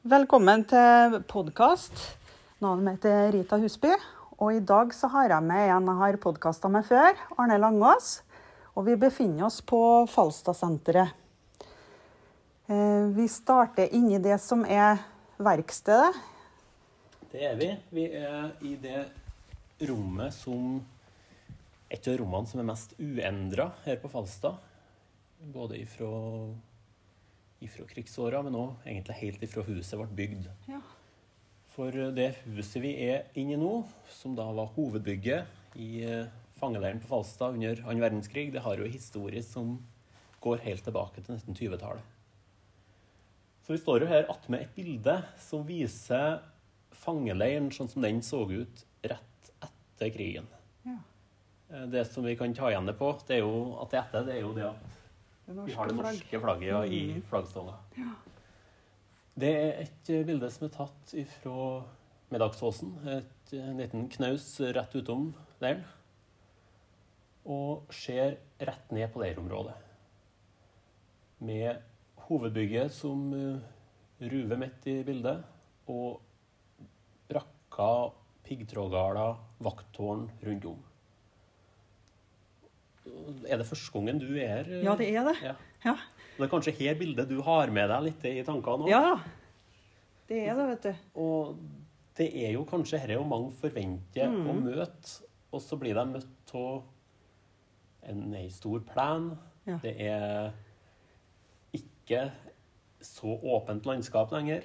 Velkommen til podkast. Navnet mitt er Rita Husby. Og i dag så har jeg med en jeg har podkasta med før, Arne Langås. Og vi befinner oss på Falstadsenteret. Eh, Vi starter inni det som er verkstedet. Det er vi. Vi er i det rommet som Et av rommene som er mest uendra her på Falstad. Både ifra, ifra krigsåra, men òg egentlig helt ifra huset ble bygd. Ja. For det huset vi er inne i nå, som da var hovedbygget i eh, fangeleiren på Falstad under annen verdenskrig, det har jo en historie som går helt tilbake til nesten 20-tallet. Så vi står jo her attmed et bilde som viser fangeleiren sånn som den så ut rett etter krigen. Ja. Eh, Det som vi kan ta igjen det på, det er jo at det etter, det er jo det at vi har det norske flagget ja, i Mm. Ja. Det er et eh, bilde som er tatt fra Middagsåsen. Et, en liten knaus rett utom leiren. Og ser rett ned på leirområdet. Med hovedbygget som uh, ruver midt i bildet, og brakka, piggtrådgarder, vakttårn rundt om. Er det første gangen du er her? Ja, det er det. Ja. Ja. Det er kanskje her bildet du har med deg litt i tankene òg. ja. Det er det, vet du. Og det er jo kanskje dette mange forventer Mm. å møte, og så blir de møtt av en, en stor plen. Ja. Det er ikke så åpent landskap lenger.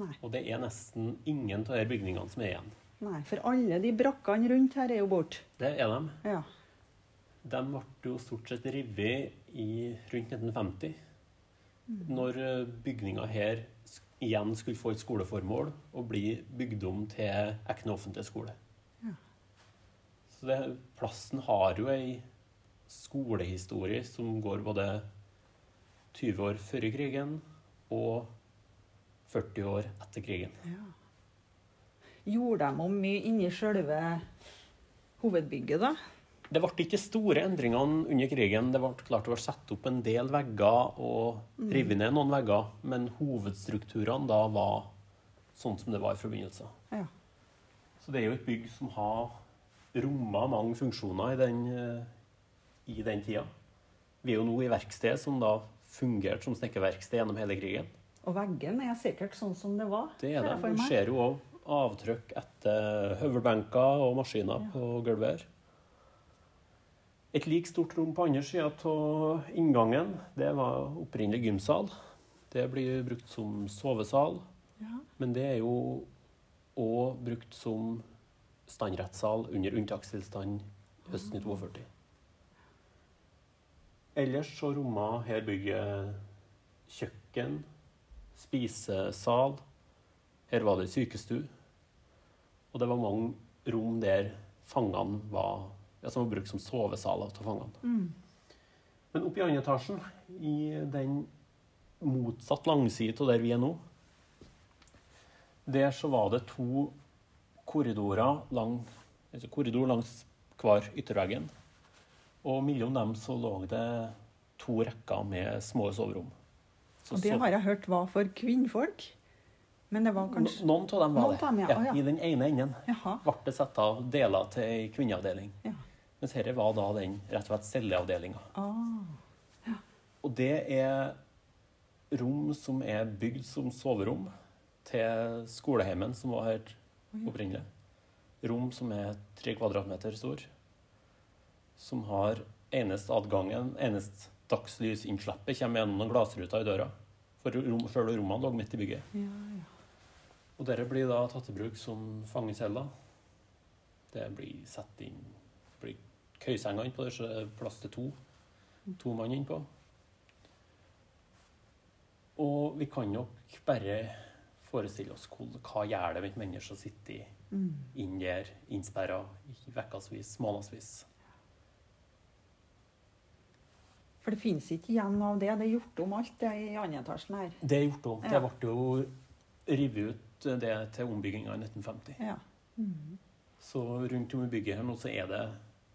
Nei. Og det er nesten ingen av de bygningene som er igjen. Nei, for alle de brakkene rundt her er jo borte. Det er de. Ja. De ble jo stort sett revet i rundt 1950. Når eh, bygninga her igjen skulle få et skoleformål og bli bygd om til Ekne offentlige skole. Ja. Så det, plassen har jo ei skolehistorie som går både 20 år før krigen og 40 år etter krigen. ja. Gjorde de om mye inni sjølve hovedbygget, da? Det ble ikke store endringene under krigen. Det ble klart det ble satt opp en del vegger og revet ned noen vegger, men hovedstrukturene da var sånn som det var i begynnelsen. Ja. Så det er jo et bygg som har romma mange funksjoner i den, eh, i den tida. Vi er jo nå i verkstedet som da fungerte som snekkerverksted gjennom hele krigen. Og veggen er sikkert sånn som det var. Det er det. Du ser jo òg avtrykk etter høvelbenker og maskiner på gulvet her. Et like stort rom på andre sida av inngangen, det var opprinnelig gymsal. Det blir brukt som sovesal, Ja. men det er jo òg brukt som standrettssal under unntakstilstand høsten i 42. Ellers så romma her bygget kjøkken, spisesal. Her var det sykestue. Og det var mange rom der fangene var ja, som var brukt som sovesal til fangene. Mm. Men oppe i andre etasjen, i den motsatt langside av der vi er nå, der så var det to korridorer lang, altså korridor langs hver ytterveggen. Og mellom dem så lå det to rekker med små soverom. Så Og det har jeg hørt var for kvinnfolk. Men det var kanskje Noen av dem var det. dem, ja. Ja. I den ene enden Jaha. ble det satt av deler til ei kvinneavdeling. Ja. Mens dette var da den rett og slett celleavdelinga. Ah. Og det er rom som er bygd som soverom til skoleheimen som var her opprinnelig. Rom som er tre kvadratmeter stor. Som har eneste adgangen, eneste dagslysinnslippet kommer gjennom noen glassruter i døra. For rom, Sjøle rommene lå midt i bygget. Ja, ja. Og dette blir da tatt i bruk som fangeceller. Det blir satt inn blir køysenger innpå der, så det er plass til to. To mann innpå. Og vi kan nok bare forestille oss hva gjør det med et menneske å sitte Mm. inn der, innsperra i ukevis, månedsvis. For det finnes ikke igjen av det. Det er gjort om alt det i andre etasjen her. Det er gjort om. Ja. Det ble jo revet ut det til ombygginga i 1950. Ja. Mm. Så rundt om i bygget her nå så er det,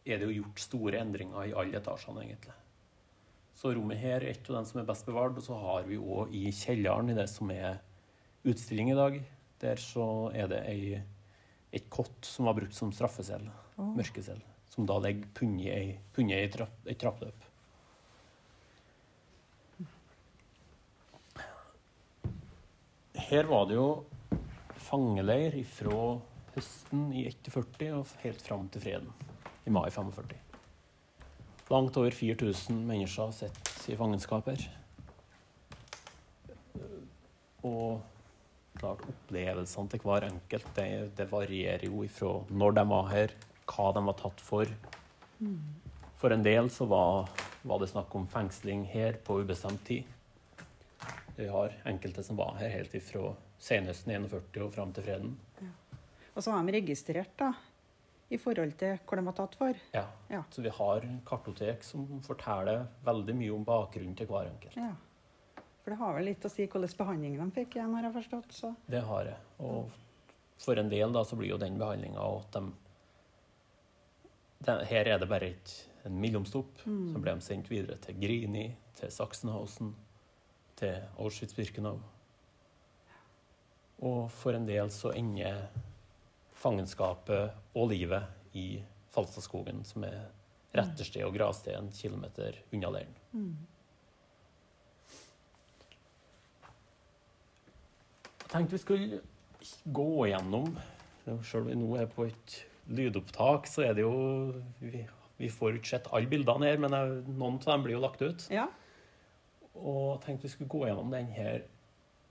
er det jo gjort store endringer i alle etasjene, egentlig. Så rommet her er et av dem som er best bevart, og så har vi òg i kjelleren, i det som er utstilling i dag. Der så er det ei, et kott som var brukt som straffecelle, oh. mørkecelle, som da ligger pundet i et trapp, trappløp. Her var det jo fangeleir fra høsten i 41 og helt fram til freden i mai 45. Langt over 4000 mennesker sitter i fangenskap her. Og klart, opplevelsene til hver enkelt det, det varierer jo ifra når de var her, hva de var tatt for. For en del så var, var det snakk om fengsling her på ubestemt tid. Vi har enkelte som var her helt ifra senhøsten 41 og fram til freden. Og så har de registrert, da, i forhold til hvor de var tatt for. Ja. Ja. Så vi har kartotek som forteller veldig mye om bakgrunnen til hver enkelt. Ja. For det har vel litt å si hvilken behandling de fikk igjen, har jeg forstått. Så. Det har jeg. Og for en del da, så blir jo den behandlinga at de, de Her er det bare et, en mellomstopp. Så ble de sendt videre til Grini, til Sachsenhausen, til Auschwitz-Birkenau. Og for en del så ender fangenskapet og livet i Falstadskogen, som er rettersted og gravsted en kilometer unna leiren. Jeg tenkte vi skulle gå gjennom Selv om vi nå er på et lydopptak, så er det jo Vi, vi får ikke sett alle bildene her, men jeg, noen av dem blir jo lagt ut. Ja. Og jeg tenkte vi skulle gå gjennom den her,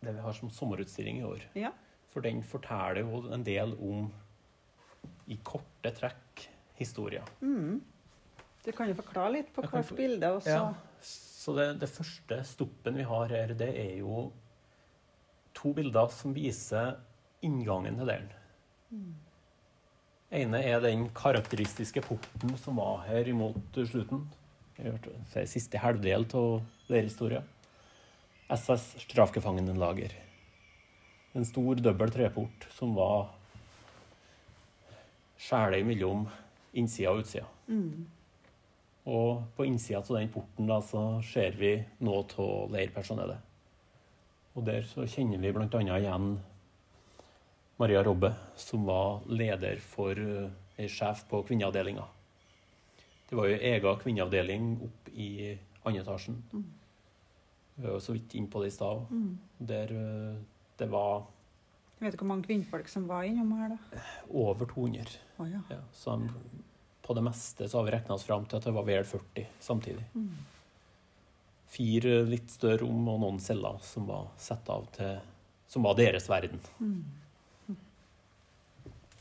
det vi har som sommerutstilling i år. ja. For den forteller jo en del om, i korte trekk, historia. Mm. Du kan jo forklare litt på hvert for- bilde. også. Ja. Så det, det første stoppen vi har her, det er jo to bilder som viser inngangen til leiren. ene er den karakteristiske porten som var her imot slutten. Siste halvdel av leirhistoria. SS Strafgefangenenlager. En stor dobbel treport som var skjæret mellom innsida og utsida. Mm. Og på innsida av den porten da, så ser vi noe av leirpersonellet. Og der så kjenner vi bl.a. igjen Maria Robbe, som var leder for ei sjef på kvinneavdelinga. Det var jo ega kvinneavdeling opp i andre etasjen. Vi var jo så vidt innpå det i stad. Mm. Der uh, det var Vet du hvor mange kvinnfolk som var innom her, da? over 200. Oh, ja. Ja, så på det meste så har vi regna oss fram til at det var vel 40 samtidig. Mm. Fire litt større rom og noen celler som var satt av til Som var deres verden. Mm.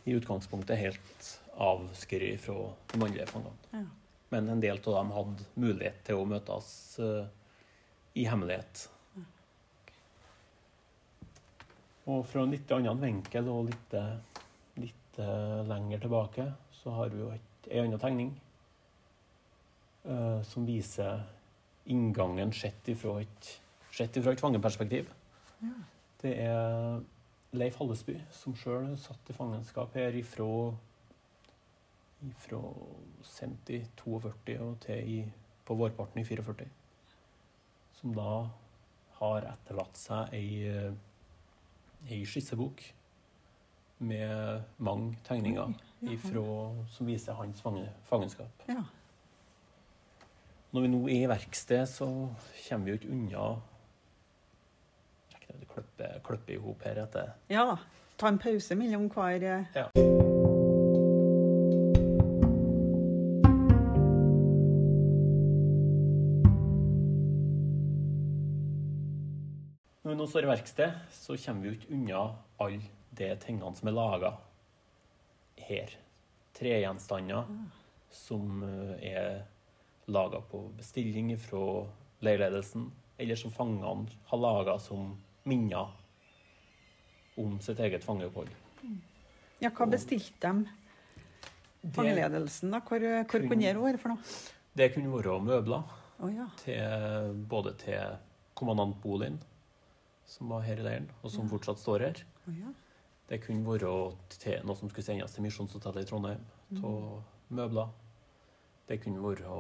I utgangspunktet helt avskåret fra de mannlige fangene. Ja. Men en del av dem hadde mulighet til å møtes uh, i hemmelighet. Og fra en litt annen vinkel og litt, eh, litt eh, lenger tilbake, så har vi jo ei annen tegning uh, som viser inngangen sett ifra et, sett ifra et fangeperspektiv. Ja. Det er Leif Hallesby som sjøl satt i fangenskap her ifra, ifra sent i 42 og til i, på vårparten i 44. Som da har etterlatt seg ei, ei skissebok med mange tegninger ifra, som viser hans fangenskap. Ja. Når vi nå er i verksted, så kommer vi jo ikke unna Kløppe, klippe i hop her etter ja da. Ta en pause mellom hver eh, Ja. Når vi står i verksted, så kommer vi jo ikke unna alle de tingene som er laga her. Tregjenstander som eh, er laga på bestilling fra leirledelsen, eller som fangene har laga som minner om sitt eget fangeopphold. Ja, hva bestilte de? Fangeledelsen, da? Hvor, hvor kunne det være for noe? Det kunne være møbler Oh, ja. til, både til kommandantboligen, som var her i leiren, og som fortsatt står her. Oh, ja. Det kunne være til noe som skulle sendes til Misjonshotellet i Trondheim, av møbler. Det kunne være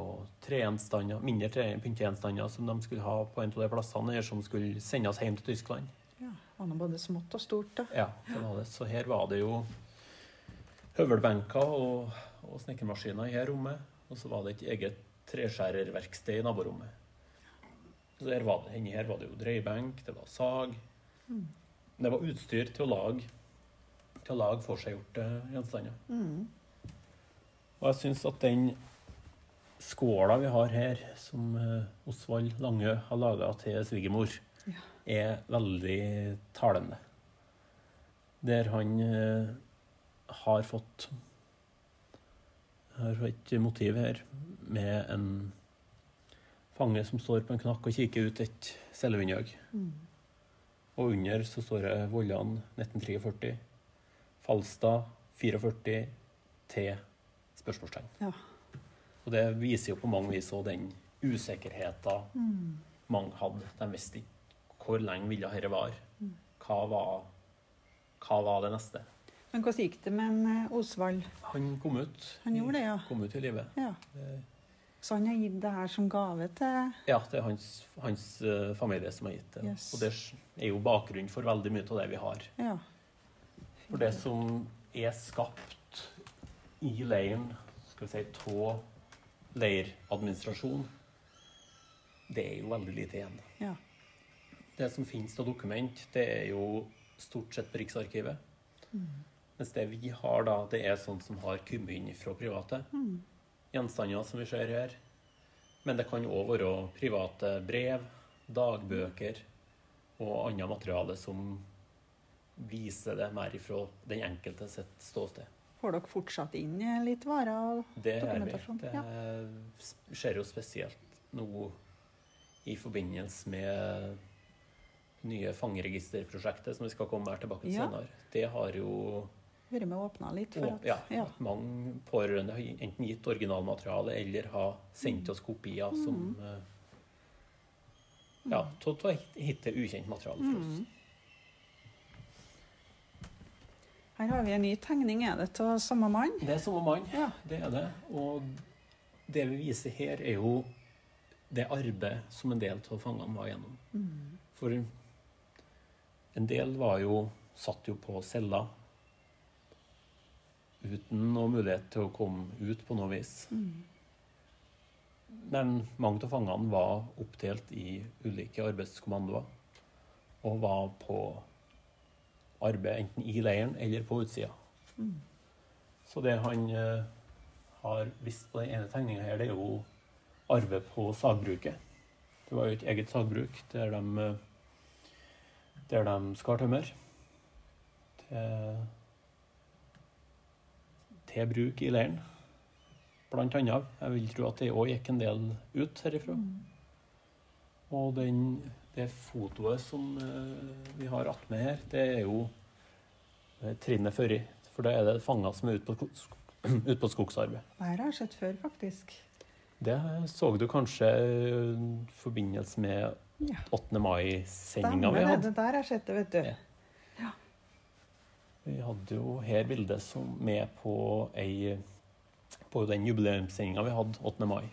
tregjenstander, mindre tre- pyntegjenstander som de skulle ha på en av de plassene eller som skulle sendes hjem til Tyskland. Ja. Var nå både smått og stort, da. Ja, det var det. Så her var det jo høvelbenker og, og snekkermaskiner i her rommet. Og så var det et eget treskjærerverksted i naborommet. Så her var det, inni her var det jo drøybenk, det var sag. Det var utstyr til å lage, til å lage forseggjorte gjenstander. Mm. Og jeg syns at den skåla vi har her, som eh, Osvald Langø har laga til svigermor, Ja. er veldig talende. Der han eh, har fått har et motiv her med en fange som står på en knakk og kikker ut et cellevinduet. Mm. Og under så står det Vollan 1943, Falstad 44 til spørsmålstegn. Ja. Og det viser jo på mange vis òg den usikkerheten Mm. mange hadde. De visste ikke hvor lenge ville dette vare. Mm. Hva var, hva var det neste? Men hvordan gikk det med en eh, Osvald? Han kom ut. Han gjorde det, ja. Kom ut i livet. ja. Så han har gitt det her som gave til Ja, det er hans, hans eh, familie som har gitt det. Yes. Og det er jo bakgrunnen for veldig mye av det vi har. Ja. For det som er skapt i leiren, skal vi si, av leiradministrasjon, det er jo veldig lite igjen. Ja. Det som finnes av dokument, det er jo stort sett på Riksarkivet. Mm. Mens det vi har da, det er sånt som har kommet inn fra private. Mm. Gjenstander som vi ser her. Men det kan òg være private brev, dagbøker og annet materiale som viser det mer ifra den enkelte sitt ståsted. Får dere fortsatt inn litt varer? og- Det gjør vi. Dokumentasjon, Det skjer jo spesielt nå i forbindelse med nye fangeregisterprosjektet som vi skal komme mer tilbake til Ja. senere. Det har jo Vært med og åpna litt? For at, ja, ja. mange pårørende har enten gitt originalmateriale eller har sendt oss kopier Mm. som eh, ja, av hittil ukjent materiale for oss. Mm. Her har vi en ny tegning. Er det av samme mann? Det er samme mann, Ja. det er det. Og det vi viser her, er jo det arbeidet som en del av fangene var igjennom. Mm. For en del var jo satt jo på cella uten noe mulighet til å komme ut på noe vis. Mm. Men mange av fangene var oppdelt i ulike arbeidskommandoer og var på arbeid enten i leiren eller på utsida. Mm. Så det han eh, har vist på den ene tegninga her, det er jo arbeid på sagbruket. Det var jo et eget sagbruk der de, eh, der de skar tømmer til, til bruk i leiren. Blant annet. Jeg vil tro at det òg gikk en del ut herifra. Og den, det fotoet som eh, vi har attmed her, det er jo eh, trinnet før i. For da er det fanger som er ute på, ut på skogsarbeid. Det her har jeg sett før, faktisk. Det så du kanskje i forbindelse med 8. mai-sendinga vi hadde. Det der har jeg sett det, vet du. Ja. Vi hadde jo her bildet som med på ei på den jubileumssendinga vi hadde 8. mai.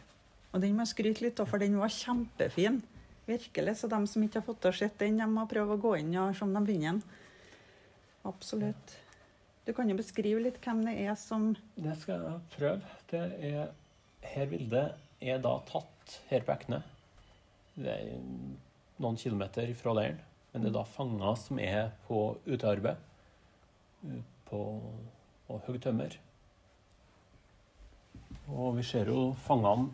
Og den må jeg skryte litt av, for den var kjempefin. Virkelig. Så de som ikke har fått til å se den, de må prøve å gå inn og se om de finner den. Absolutt. Du kan jo beskrive litt hvem det er som Det skal jeg prøve. Det er, her bildet er da tatt her på Ekne. Det er noen kilometer fra leiren. Men det er da fanger som er på utearbeid. På å hogge tømmer. Og vi ser jo fangene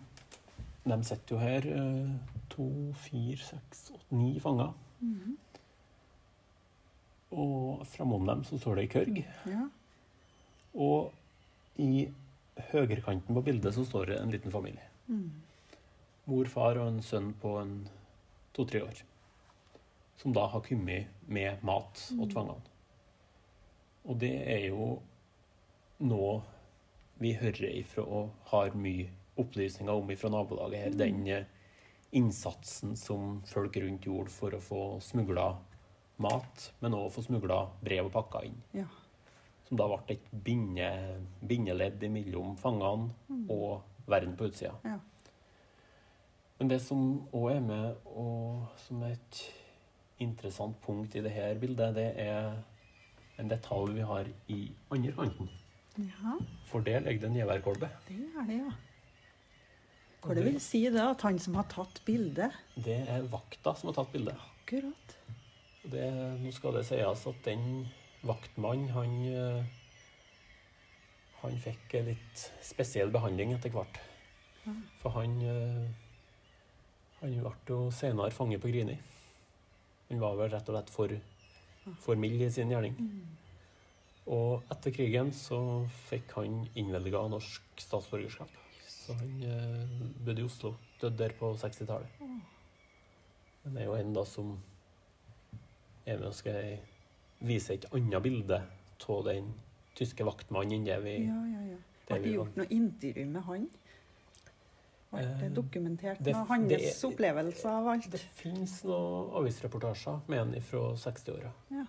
De sitter jo her. eh, To, fire, seks, åtte, ni fanger. Og framom dem så står det ei kørg. Ja. Og i høyrekanten på bildet så står det en liten familie. Mm. Mor, far og en sønn på en to-tre år. Som da har kommet med mat og fangene. Og det er jo noe vi hører ifra og har mye opplysninger om ifra nabolaget her. Den eh, innsatsen som folk rundt gjorde for å få smugla mat, men òg få smugla brev og pakker inn ja. som da ble et binde, bindeledd mellom fangene og verden på utsida. Ja. Men det som òg er med, og som er et interessant punkt i dette bildet, det er en detalj vi har i andre kanten. Ja, For der ligger det en geværkolbe. det er det, ja. Hva det vil si det, at han som har tatt bildet Det er vakta som har tatt bildet. Akkurat. Det, nå skal det sies at den vaktmannen, han eh, Han fikk litt spesiell behandling etter hvert. Ja. For han eh, Han ble jo senere fange på Grini. Han var vel rett og slett for, for mild i sin gjerning. Og etter krigen så fikk han innvelga norsk statsborgerskap. Så han eh, bodde i Oslo. Døde der på 60-tallet. Men det er jo en da som er med og skal vise et annet bilde av den tyske vaktmannen enn det vi Ja, ja, ja. Har de gjort noe intervju med han? Ble det er dokumentert det- noe hans det opplevelse av alt? Det fins noen avisreportasjer med han fra 60-åra. Ja.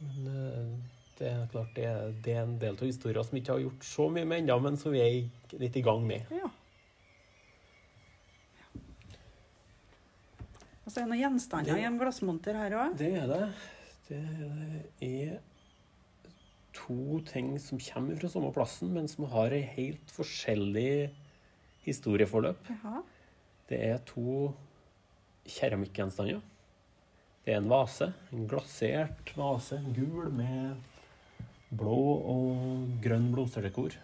Men eh, det er klart det det er en del av historier som vi ikke har gjort så mye med ennå, men som vi er litt i gang med. Ja. Og så er det noen gjenstander i en glassmonter her òg. Det er det. Det er to ting som kommer fra samme plassen, men som har ei helt forskjellig historieforløp. Jaha. Det er to keramikkgjenstander. Det er en vase, en glasert vase, gul med blå og grønn blomsterdekor.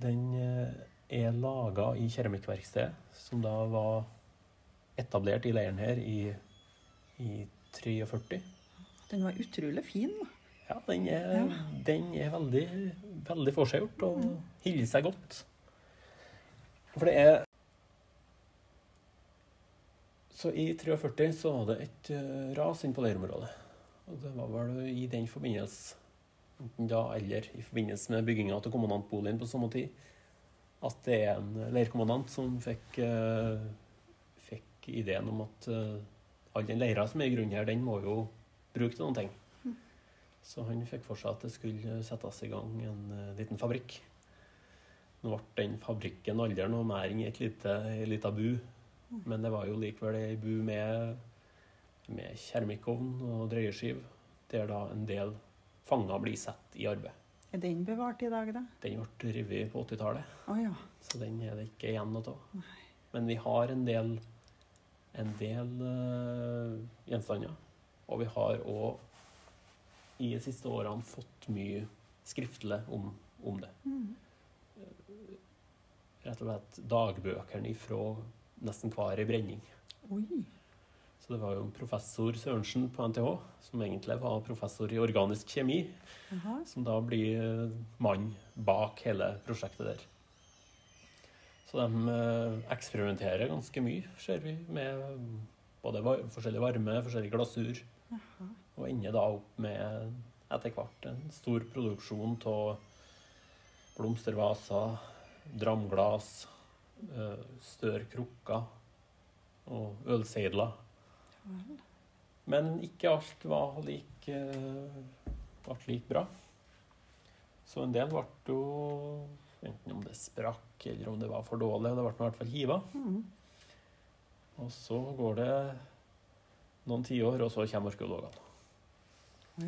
Den eh, er laga i keramikkverkstedet, som da var etablert i leiren her i, i 43. Den var utrolig fin. Ja, den er, Ja. Den er veldig, veldig forseggjort og hilder seg godt. For det er Så i 43 så var det et eh, ras inn på leirområdet. Og det var vel i den forbindelse, enten da eller i forbindelse med bygginga av kommandantboligen på samme tid, at det er en leirkommandant som fikk, eh, fikk ideen om at uh, all den leira som er i grunnen her, den må jo bruke til noen ting. Så han fikk for seg at det skulle settes i gang en eh, liten fabrikk. Nå ble den fabrikken aldri noe mer enn et lite, bu, men det var jo likevel ei bu med, med keramikkovn og dreieskiv, der da en del fanger blir satt i arbeid. Er den bevart i dag, da? Den ble revet på 80-tallet, Oh, ja. så den er det ikke igjen noe av. Men vi har en del, en del uh, gjenstander, og vi har òg i de siste årene fått mye skriftlig om, om det. Mm. Rett og slett dagbøkene fra nesten hver brenning. Oi. Så det var jo en professor Sørensen på NTH, som egentlig var professor i organisk kjemi, Jaha. som da blir eh, mann bak hele prosjektet der. Så de eh, eksperimenterer ganske mye, ser vi, med både var forskjellig varme, forskjellig glasur, Jaha. og ender da opp med etter hvert en stor produksjon av blomstervaser, dramglass, eh, større krukker og ølseidler. Men ikke alt var like, ble like bra. Så en del ble jo Enten om det sprakk, eller om det var for dårlig. Det ble i hvert fall hiva. Mm. Og så går det noen tiår, og så kommer arkeologene.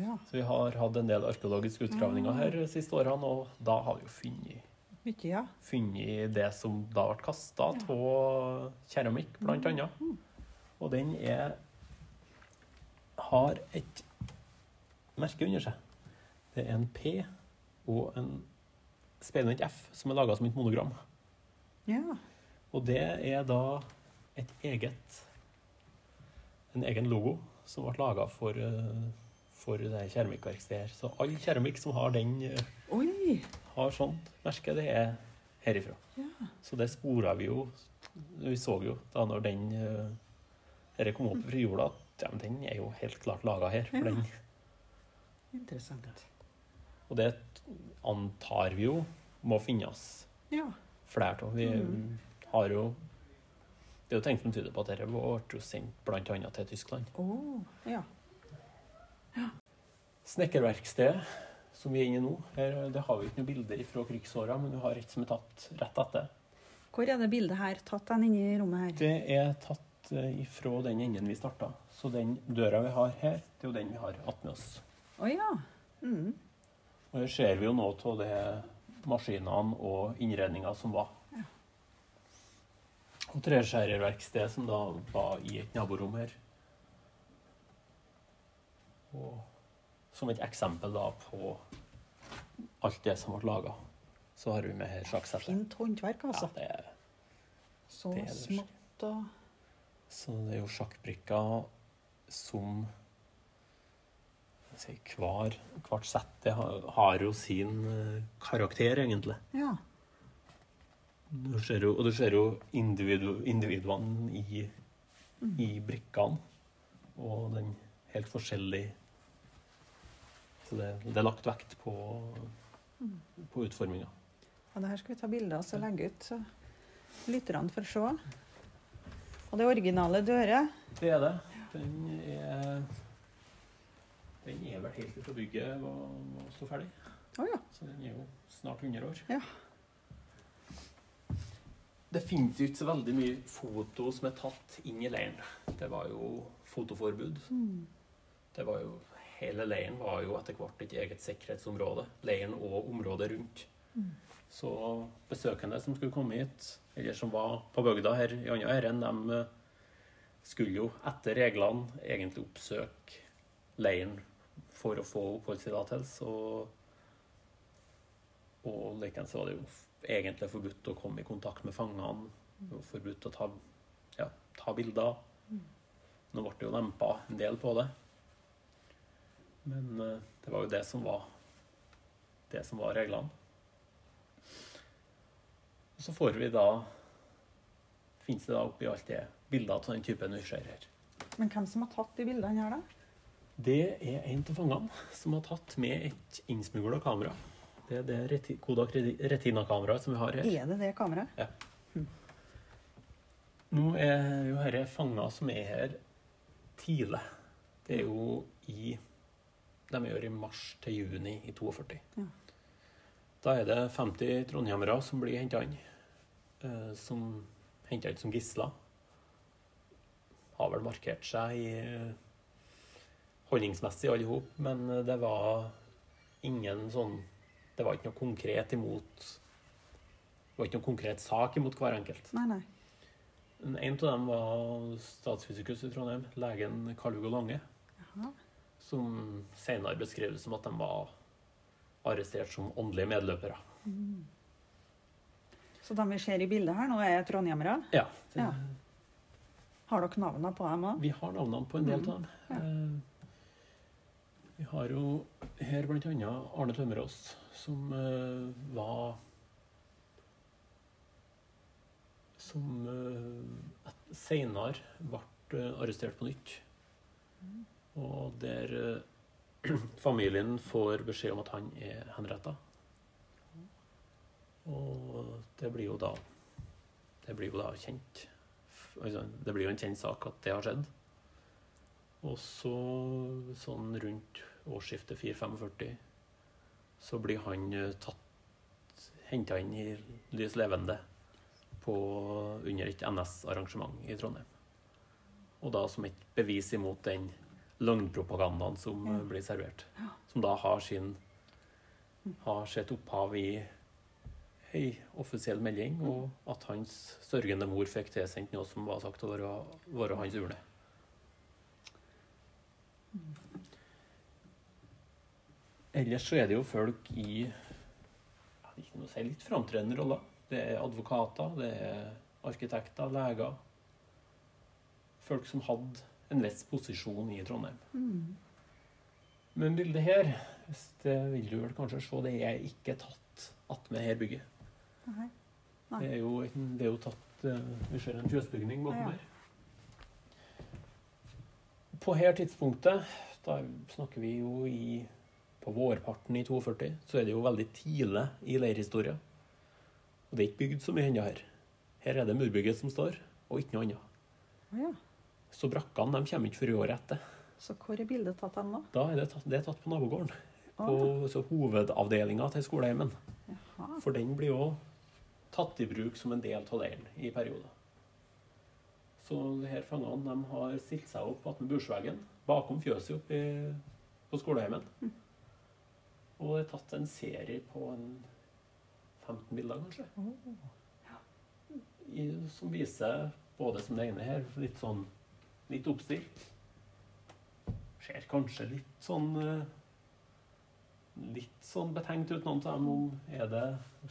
Ja. Så vi har hatt en del arkeologiske utgravninger her de siste årene, og da har vi jo funnet, Mye, ja. funnet det som da ble kasta av keramikk, blant annet. Og den er har et merke under seg. Det er en P og en speilvendt F som er laga som et monogram. Ja. Og det er da et eget en egen logo som ble laga for, eh, for det her keramikkverkstedet her. Så all keramikk som har den eh, Oi. Har sånt merke, det er herifra. Ja. Så det spora vi jo Vi så jo da når den eh, dette kom opp fra jorda, at ja, den er jo helt klart laga her. For Ja. den, Interessant. og det antar vi jo må finnes Ja. flere av. Vi Mm. har jo Det er jo ting som tyder på at dette ble sendt bl.a. til Tyskland. Å. ja. Snekkerverkstedet som vi er inne i nå, her, det har vi ikke noe bilder fra krigsåra, men vi har et som er tatt rett etter. Hvor er det bildet her tatt den inne i rommet her? Det er tatt eh, ifra den enden vi starta. Så den døra vi har her, det er jo den vi har attmed oss. Å ja. Mm. Og her ser vi jo noe av de maskinene og innredninga som var. Og treskjærerverkstedet som da var i et naborom her. Og som et eksempel da på alt det som ble laga, så har vi med her sjakksettet. Fint håndverk, altså. Ja, det er, Så det er smått og så det er jo sjakkbrikker som si, hver, Hvert sett har, har jo sin eh, karakter, egentlig. Ja. Du ser jo, og du ser jo individu, individene i, i brikkene. Og den helt forskjellig Så det, det er lagt vekt på, på utforminga. Og det her skal vi ta bilder av og legge ut, så lytterne får se. Og det er originale dører. Det er det. Den er Den er vel helt fra bygget var, var stå ferdig. Oh, ja. Så den er jo snart 100 år. Ja. Det finnes jo ikke så veldig mye foto som er tatt inn i leiren. Det var jo fotoforbud. Mm. Det var jo, hele leiren var jo etter hvert et eget sikkerhetsområde. Leiren og området rundt. Mm. Så besøkende som skulle komme hit, eller som var på bygda her i andre æren, de eh, skulle jo etter reglene egentlig oppsøke leiren for å få oppholdstillatelse. Og, og likeens var det jo egentlig forbudt å komme i kontakt med fangene. Forbudt å ta, ja, ta bilder. Nå ble det jo lempa en del på det. Men eh, det var jo det som var det som var reglene. Og så får vi da Fins det da oppi alt det bilder av den typen her. Men hvem som har tatt de bildene her, da? Det er en av fangene som har tatt med et innsmugla kamera. Det er det reti Kodak Retina-kameraet som vi har her. Er det det kameraet? Ja. Nå er jo dette fanger som er her tidlig. Det er jo i De gjør i mars til juni i 42. Ja. Da er det 50 trondhjemmere som blir henta inn. eh, Som henta inn som gisler. Har vel markert seg i holdningsmessig alle hop, men det var ingen sånn Det var ikke noe konkret imot Det var ikke noe konkret sak imot hver enkelt. Nei, nei. En av dem var statsfysikus i Trondheim, legen Karl Hugo Lange, Jaha. Som senere beskrev som at de var arrestert som åndelige medløpere. Så de vi ser i bildet her nå, er trondhjemmere? Ja, det, Ja. Har dere navnene på dem òg? Vi har navnene på en del av dem. Ja. Eh, Vi har jo her annet Arne Tømmerås, som eh, var Som uh, seinere ble eh, arrestert på nytt. Og der eh, familien får beskjed om at han er henretta. Og det blir jo da Det blir jo da kjent altså, Det blir jo en kjent sak at det har skjedd. Og så, sånn rundt årsskiftet 4-45, så blir han eh, tatt Henta inn i lys levende på, under et NS-arrangement i Trondheim. Og da som et bevis imot den løgnpropagandaen som Ja. blir servert. Som da har sin har sitt opphav i ei offisiell melding, og at hans sørgende mor fikk tilsendt noe som var sagt å være, være hans urne. Ellers så er det jo folk i ikke noe å si, litt framtredende roller. Det er advokater, det er arkitekter, leger. Folk som hadde en viss posisjon i Trondheim. Men bildet her, hvis det vil du vel kanskje se, det er ikke tatt attmed her bygget. Nei. Nei. Det er jo, det er jo tatt eh, Vi ser en fjøsbygning bakom Ja. her. På her tidspunktet, da snakker vi jo i på vårparten i 42, så er det jo veldig tidlig i leirhistoria. Og det er ikke bygd så mye ennå her. Her er det murbygget som står, og ikke noe annet. Ja. Så brakkene de kommer ikke før i året etter. Så hvor er bildet tatt hen da? Da er det tatt, det er tatt på nabogården. På så hovedavdelinga til skoleheimen. jaha. For den blir òg tatt i bruk som en del av leiren i perioder. Så de her fangene de har stilt seg opp attmed bursveggen bakom fjøset oppe på på Mm. Og det er tatt en serie på en 15 bilder, kanskje. I, som viser både som det ene her, litt sånn litt oppstilt. Ser kanskje litt sånn eh, Litt sånn betenkt ut, noen av dem. Om er det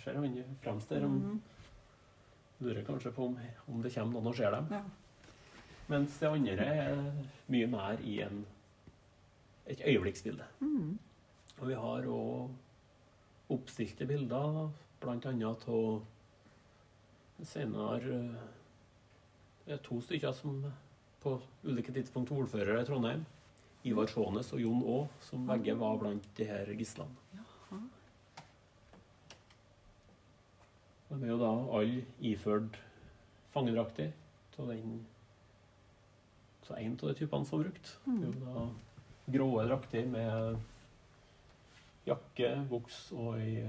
Ser han fremst der? Om, Mhm. Lurer kanskje på om, om det kommer noen og ser dem. Ja. Mens det andre er mye mer i en, et øyeblikksbilde. Mhm. Og vi har òg oppstilte bilder, bl.a. av senere eh, to stykker som på ulike tidspunkt ordførere i Trondheim. Ivar Sjånes og Jon Aa, som begge var blant de her gislene. De er jo da alle iført fangedrakter av den Så en av de typene som var brukt. Det er jo da gråe drakter med jakke, buks og ei,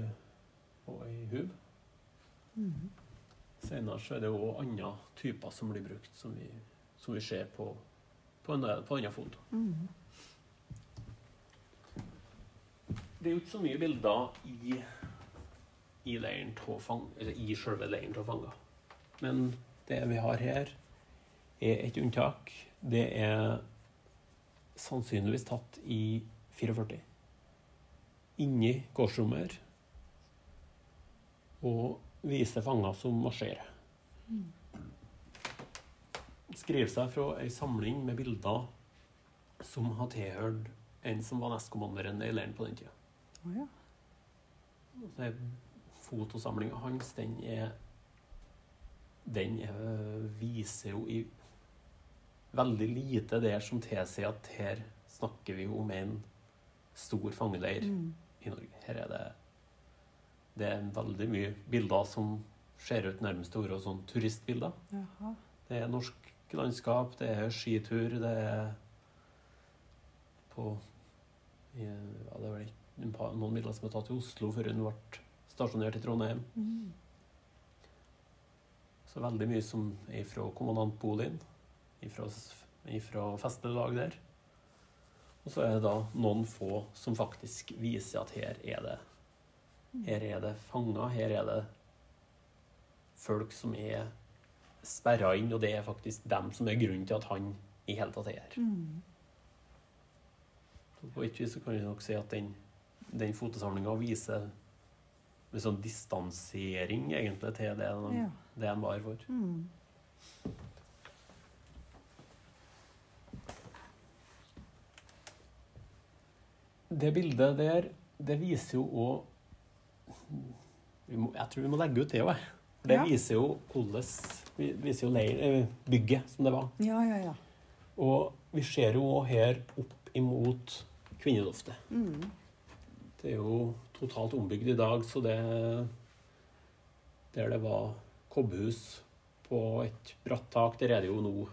og ei hub. Mm. Senere så er det òg andre typer som blir brukt, som vi, som vi ser på, på en på en annen foto. Mm. Det er jo ikke så mye bilder i, i, leiren til fang, eller i selve leiren til fanger. Men det vi har her, er et unntak. Det er sannsynligvis tatt i 44. Inni gårdsrommet. Og viser fanger som marsjerer. Skriver seg fra ei samling med bilder som har tilhørt en som var nestkommanderende i leiren på den tida. Oh, ja. Det er Fotosamlinga hans, den er Den er, viser jo i veldig lite der som tilsier at her snakker vi om en stor fangeleir mm. i Norge. Her er det Det er veldig mye bilder som ser ut nærmest til å være sånn turistbilder. Jaha. Det er norsk landskap, det er skitur, det er på ja, Det er vel noen midler som er tatt i Oslo før hun ble stasjonert i Trondheim. Mm. Så veldig mye som er fra kommandantboligen, ifra, ifra festelag der. Og så er det da noen få som faktisk viser at her er det her er det fanger, her er det folk som er sperra inn, og det er faktisk dem som er grunnen til at han i hele tatt er her. Mm. På et vis så kan vi nok si at den, den fotosamlinga viser en sånn distansering egentlig til det de, Ja. det de var for. Mm. Det bildet der, det viser jo òg Jeg tror vi må legge ut det òg. Det Ja. viser jo hvordan viser jo leir, eh, bygget som det var. Ja, ja, ja. Og vi ser jo òg her opp imot Kvinneloftet. Mm. Det er jo totalt ombygd i dag, så det Der det var kobberhus på et bratt tak, der er det jo nå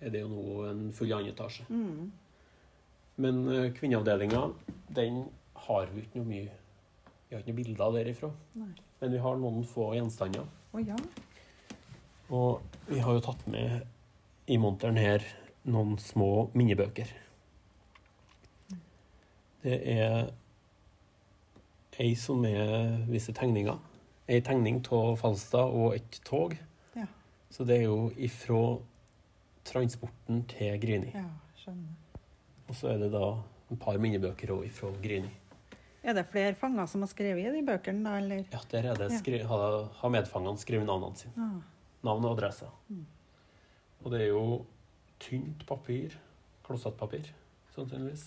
er det jo nå en full annen etasje. Mm. Men uh, kvinneavdelinga, den har vi ikke noe mye Vi har ikke noe bilder derifra. Nei. Men vi har noen få gjenstander. Oh, ja. Og vi har jo tatt med i monteren her noen små minnebøker. Det er ei som er, visse tegninger. Ei tegning av Falstad og et tog. Ja. Så det er jo ifra transporten til Grini. Ja, skjønner. Og så er det da et par minnebøker òg ifra Grini. Er det flere fanger som har skrevet i de bøkene, da, eller? Ja, der er det Ja. skri har, har medfangene skrevet navnene sine. Ah. Navn og adresse. Mm. Og det er jo tynt papir, klossettpapir, sannsynligvis.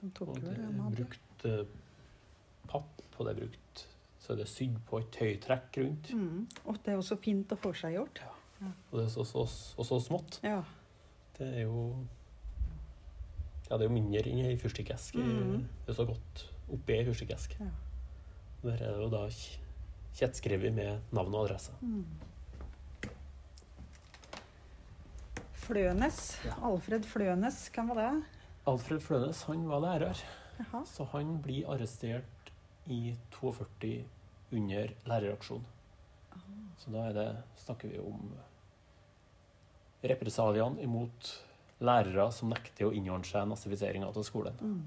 De tok Og det det de er brukt eh, papp, og det er brukt Så er det sydd på et høytrekk rundt. Mm. Og det er jo så fint å få seg gjort. Og det er så, så, og så smått. Ja. Det er jo Ja, det er jo mindre enn ei fyrstikkeske. Mm. Det er så godt oppi ei fyrstikkeske. Ja. Der er det jo da kj- kjettskrevet med navn og adresse. Mm. Flønes. Alfred Flønes, hvem var det? Alfred Flønes han var lærer, Jaha. så han blir arrestert i 42 under læreraksjon. Så da er det, snakker vi om represaliene imot lærere som nekter å innordne seg nazifiseringa av skolen. Mm.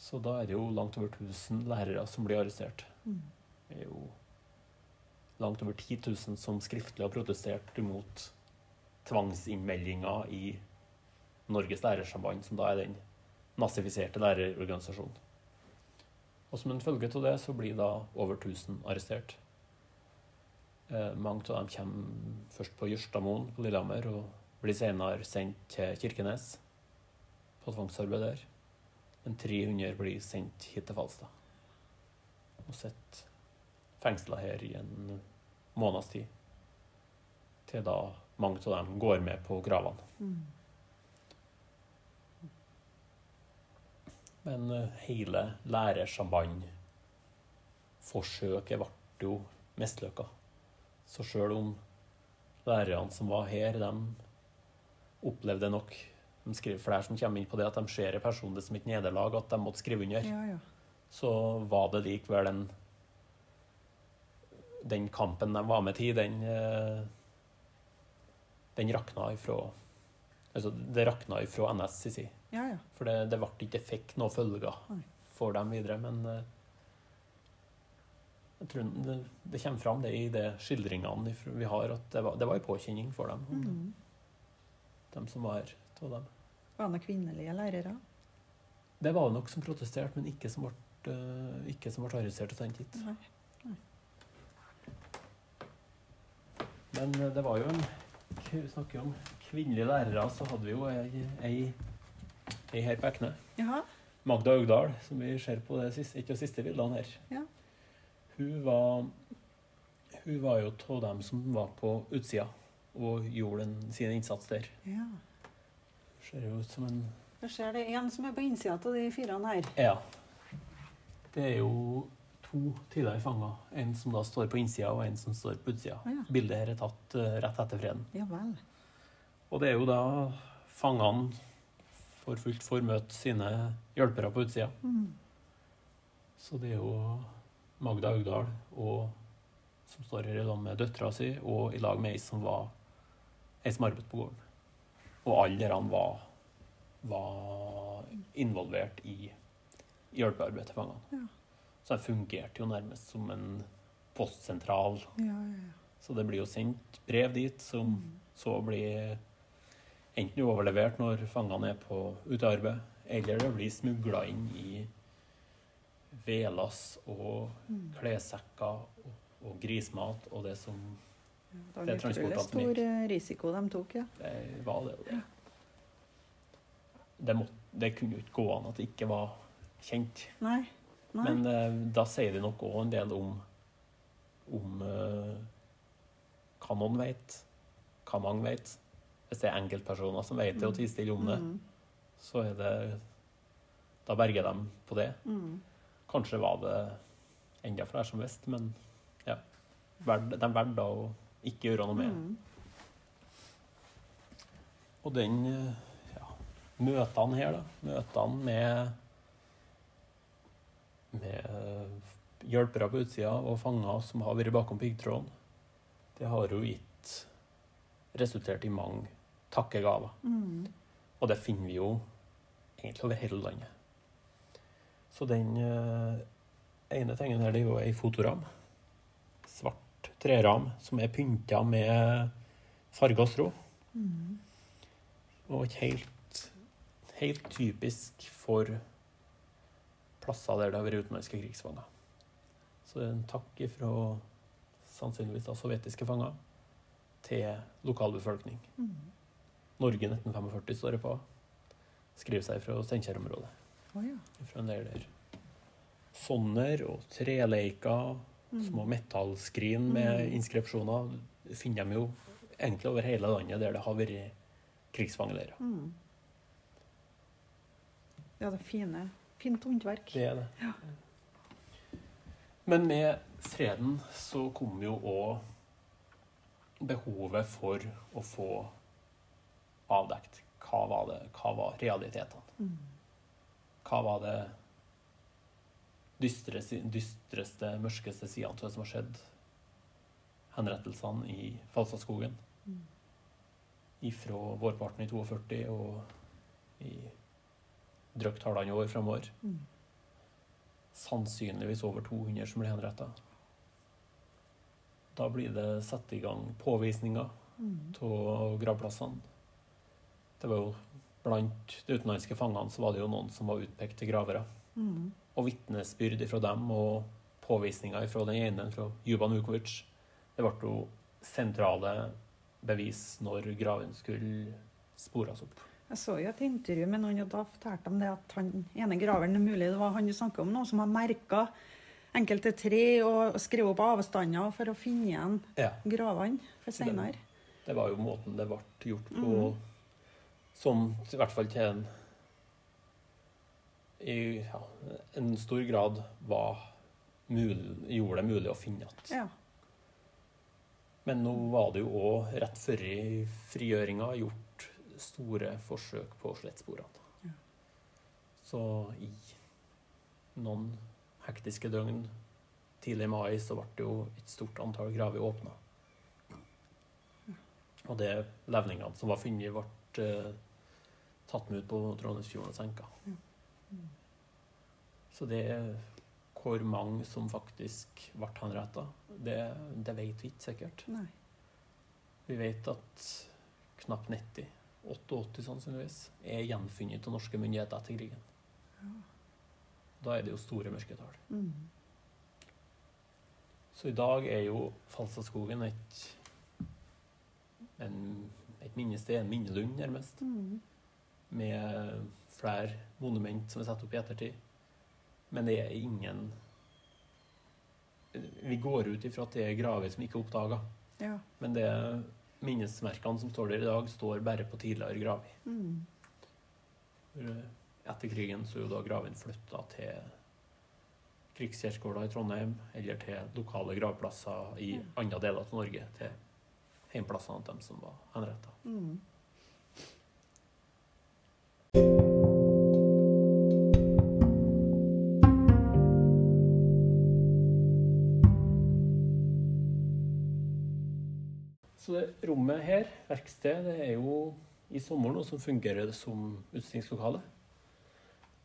Så da er det jo langt over 1000 lærere som blir arrestert. Mm. Det er jo langt over 10 000 som skriftlig har protestert imot tvangsinnmeldinga i Norges Lærersamband, som da er den nazifiserte lærerorganisasjonen. Og som en følge av det så blir da over 1000 arrestert. Eh, mange av dem kommer først på Jørstadmoen på Lillehammer og blir senere sendt til Kirkenes på tvangsarbeid der. Men 300 blir sendt hit til Falstad og sitter fengsla her i en måneds tid. Til da mange av dem går med på gravene. Mm. Men hele hele lærersambandforsøket ble jo mislykka. Så sjøl om lærerne som var her, de opplevde nok De skriver flere som kommer inn på det at de ser det personlig som et nederlag at de måtte skrive under. Ja, ja. Så var det likevel den Den kampen de var med i, den eh, Den rakna ifra Altså, det rakna ifra NS sin side. ja, ja. For det, det ble ikke fikk noen følger for dem videre. Men eh, jeg tror det, det kommer fram det i de skildringene vi har, at det var, det var en påkjenning for dem. Mm. De som var av dem. Var det kvinnelige lærere? Det var det nok som protesterte, men ikke som ble, eh, ikke som ble arrestert og sendt hit. Nei. Men eh, det var jo en Vi snakker jo om kvinnelige lærere, så hadde vi jo ei, ei, ei her på Ekne. Jaha. Magda Augdal, som vi ser på det siste, ikke de siste bildene her. Ja. Hun var Hun var jo av dem som var på utsida og gjorde en, sin innsats der. ja. Ser jo ut som en Da ser det en som er på innsida av de firene her. Ja. Det er jo to tidligere fanger. En som da står på innsida, og en som står på utsida. Ah, ja. Bildet her er tatt uh, rett etter freden. Ja vel. Og det er jo da fangene for fullt får møte sine hjelpere på utsida. Mm. Så det er jo Magda Augdal og, som står her i lag med døtra si, og i lag med ei som var ei som arbeidet på gården. Og alle dere var, var involvert i hjelpearbeidet til fangene. Ja. Så det fungerte jo nærmest som en postsentral. Ja, ja, ja. Så det blir jo sendt brev dit, som Mm. så blir enten overlevert når fangene er på utearbeid, eller det blir smugla inn i vedlass og Mm. klessekker og, og grismat og det som Det var Det en utrolig stor eh, risiko de tok, ja. det var det. Det, må, det kunne jo ikke gå an at det ikke var kjent. Nei. Nei. Men uh, da sier det nok òg en del om, om uh, hva noen vet, hva mange vet. Hvis det er enkeltpersoner som vet det og tier stille om det, Mm. så er det Da berger de på det. Mm. Kanskje var det enda flere som visste, men ja. De valgte å ikke gjøre noe med. Mm. Og den eh, ja, møtene her, da. Møtene med med eh, hjelpere på utsida og fanger som har vært bakom piggtråden, det har jo gitt resultert i mange takkegaver. Mm. Og det finner vi jo egentlig over hele landet. Så den eh, ene tingen her det er jo ei fotoram. Treram som er pynta med farga strå. Mm. Og ikke helt, helt typisk for plasser der det har vært utenlandske krigsfanger. Så det er en takk fra sannsynligvis da sovjetiske fanger til lokalbefolkning. Mm. Norge 1945 står det på. Skriver seg fra Steinkjer-området. Oh, ja. Fra en del der. Sonner og treleiker, Mm. Små metallskrin med Mm. inskripsjoner, finner de jo egentlig over hele landet der det har vært krigsfangeleirer. Mm. Ja, det er fine. Fint håndverk. Det er det. Ja. Men med freden så kom jo òg behovet for å få avdekt hva var, det, hva var realitetene. Mm. Hva var det dystre, dystreste, mørkeste sidene av det som har skjedd? Henrettelsene i Falstadskogen. Mm. ifra vårparten i 42 og i drøyt halvannet år framover. Mm. Sannsynligvis over 200 som blir henretta. Da blir det satt i gang påvisninger Mm. gravplassene. Det var jo Blant de utenlandske fangene så var det jo noen som var utpekt til gravere. Mm. Og vitnesbyrd fra dem og påvisninger fra den ene, fra Juban Vukovic, det ble jo sentrale bevis når graven skulle spores opp. Jeg så jo et intervju med noen, og da fortalte de det at han ene graveren er mulig det var han du snakket om nå, som har merka enkelte tre og skrevet opp avstander for å finne igjen Ja. gravene for seinere. Det var jo måten det ble gjort på, som i hvert fall til en i ja, en stor grad var mulig, gjorde det mulig å finne igjen. Ja. Men nå var det jo òg rett før frigjøringa gjort store forsøk på slettsporene. Ja. Så i noen hektiske døgn tidlig i mai så ble det jo et stort antall graver åpna. Og de levningene som var funnet, ble eh, tatt med ut på Trondheimsfjorden og senka. Så det hvor mange som faktisk ble henretta, det, det vet vi ikke sikkert. Nei. Vi vet at knapt 90, 88 sannsynligvis, er gjenfunnet av norske myndigheter etter krigen. Da er det jo store mørketall. Mm. Så i dag er jo Falstadskogen et, et minnested, en minnelund nærmest, Mm. med flere monument som er satt opp i ettertid. Men det er ingen Vi går ut ifra at det er graver som ikke er oppdaga. Ja. Men det minnesmerkene som står der i dag, står bare på tidligere graver. Mm. Etter krigen så er jo da gravene flytta til Krigskirkegårda i Trondheim, eller til lokale gravplasser i Ja. andre deler av Norge. Til heimplassene til dem som var henretta. Mm. Så det rommet her, verksted, det er jo i sommer nå som fungerer det som utstillingslokale.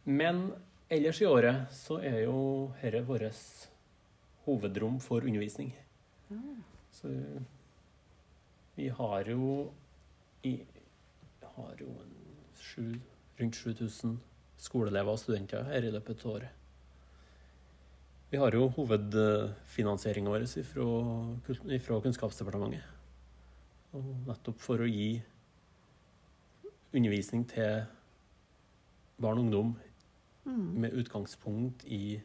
Men ellers i året så er jo dette vårt hovedrom for undervisning. Så vi har jo i har jo sju, rundt 7000 skoleelever og studenter her i løpet av året. Vi har jo hovedfinansieringa vår fra Kunnskapsdepartementet. Og nettopp for å gi undervisning til barn og ungdom Mm. med utgangspunkt i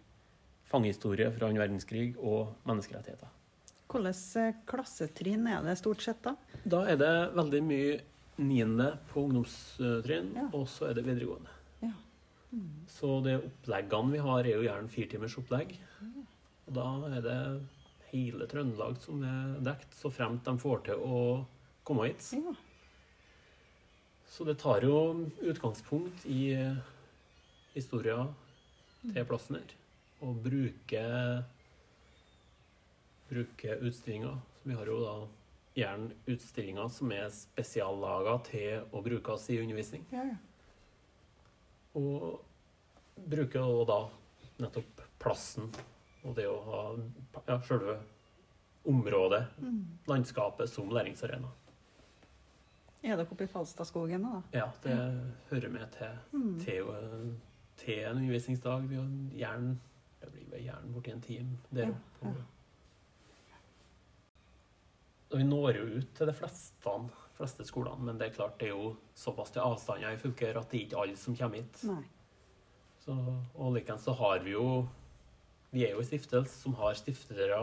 fangehistorie fra annen verdenskrig og menneskerettigheter. Hvilke eh, klassetrinn er det stort sett, da? Da er det veldig mye niende på ungdomstrinn, Ja. og så er det videregående. Ja. Mm. Så de oppleggene vi har, er jo gjerne firetimers opplegg. Og da er det hele Trøndelag som er dekt, så fremt de får til å komme hit. Ja. Så det tar jo utgangspunkt i eh, historia til plassen her. Og bruke, bruke utstillinga. Vi har jo da gjerne utstillinger som er spesiallaga til å brukes i undervisning. Ja, ja. Og bruker også da nettopp plassen og det å ha ja, selve området, Mm. landskapet, som læringsarena. Er dere oppe i Falstadskogen nå, da? Ja, det hører med til, Mm. til, til en undervisningsdag. Vi har gjerne Det blir vel gjerne borti en time der Ja, oppe. ja. Og vi når jo ut til de fleste, fleste skolene, men det er klart det er jo såpass til avstander i fylket at det er ikke alle som kommer hit. Så, og likeens så har vi jo Vi er jo en stiftelse som har stiftere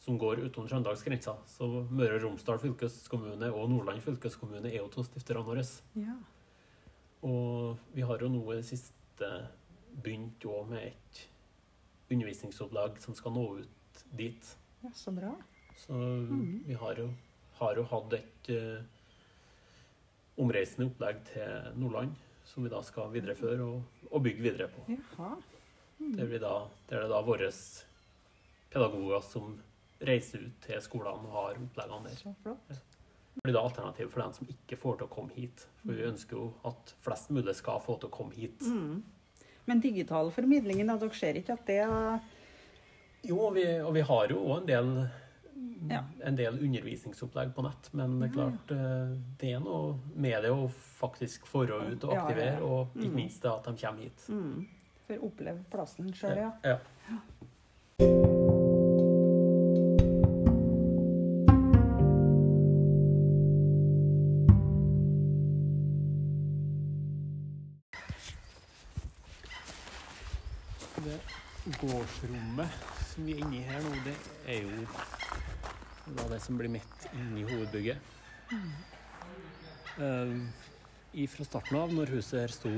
som går utom Trøndelagsgrensa. Så Møre og Romsdal fylkeskommune og Nordland fylkeskommune er jo to stifterne våre. Ja. Og vi har jo nå i det siste begynt òg med et undervisningsopplag som skal nå ut dit. ja, så bra. Så vi har jo, har jo hatt et uh, omreisende opplegg til Nordland som vi da skal videreføre og, og bygge videre på. Jaha. Det blir da, det er det da våre pedagoger som reiser ut til skolene og har oppleggene der. Det blir da alternativ for dem som ikke får til å komme hit. For vi ønsker jo at flest mulig skal få til å komme hit. Mm. Men digital formidling, da, dere ser ikke at det er Jo, og vi, og vi har jo òg en del Ja. en del undervisningsopplegg på nett, men det er klart eh, det er noe med det å faktisk få ut og Ja, ja, ja. aktivere, og ikke Mm. minst det at de kommer hit. mm. For å oppleve plassen sjøl, ja. Gårdsrommet som vi er inne i her nå, det er jo da det som blir midt inne i hovedbygget. Mm. Uh, fra starten av, når huset her sto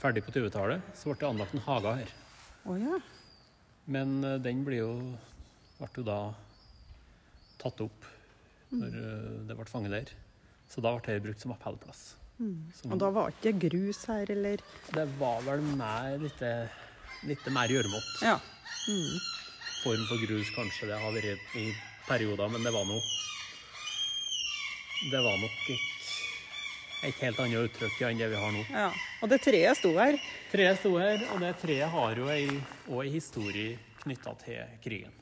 ferdig på 20-tallet, så ble det anlagt en hage her. Oh, ja. Men uh, den ble jo, ble jo da tatt opp når uh, det ble fanget der. Så da ble det brukt som appellplass. Mm. Som- Og da var ikke grus her, eller Det var vel mer litt, litt mer gjørmete. Ja. Mm. Form for grus kanskje det har vært i perioder, men det var noe Det var nok et, et helt annet uttrykk enn det vi har nå. ja. Og det treet sto her. Treet sto her, og det treet har jo ei, og ei historie knytta til krigen.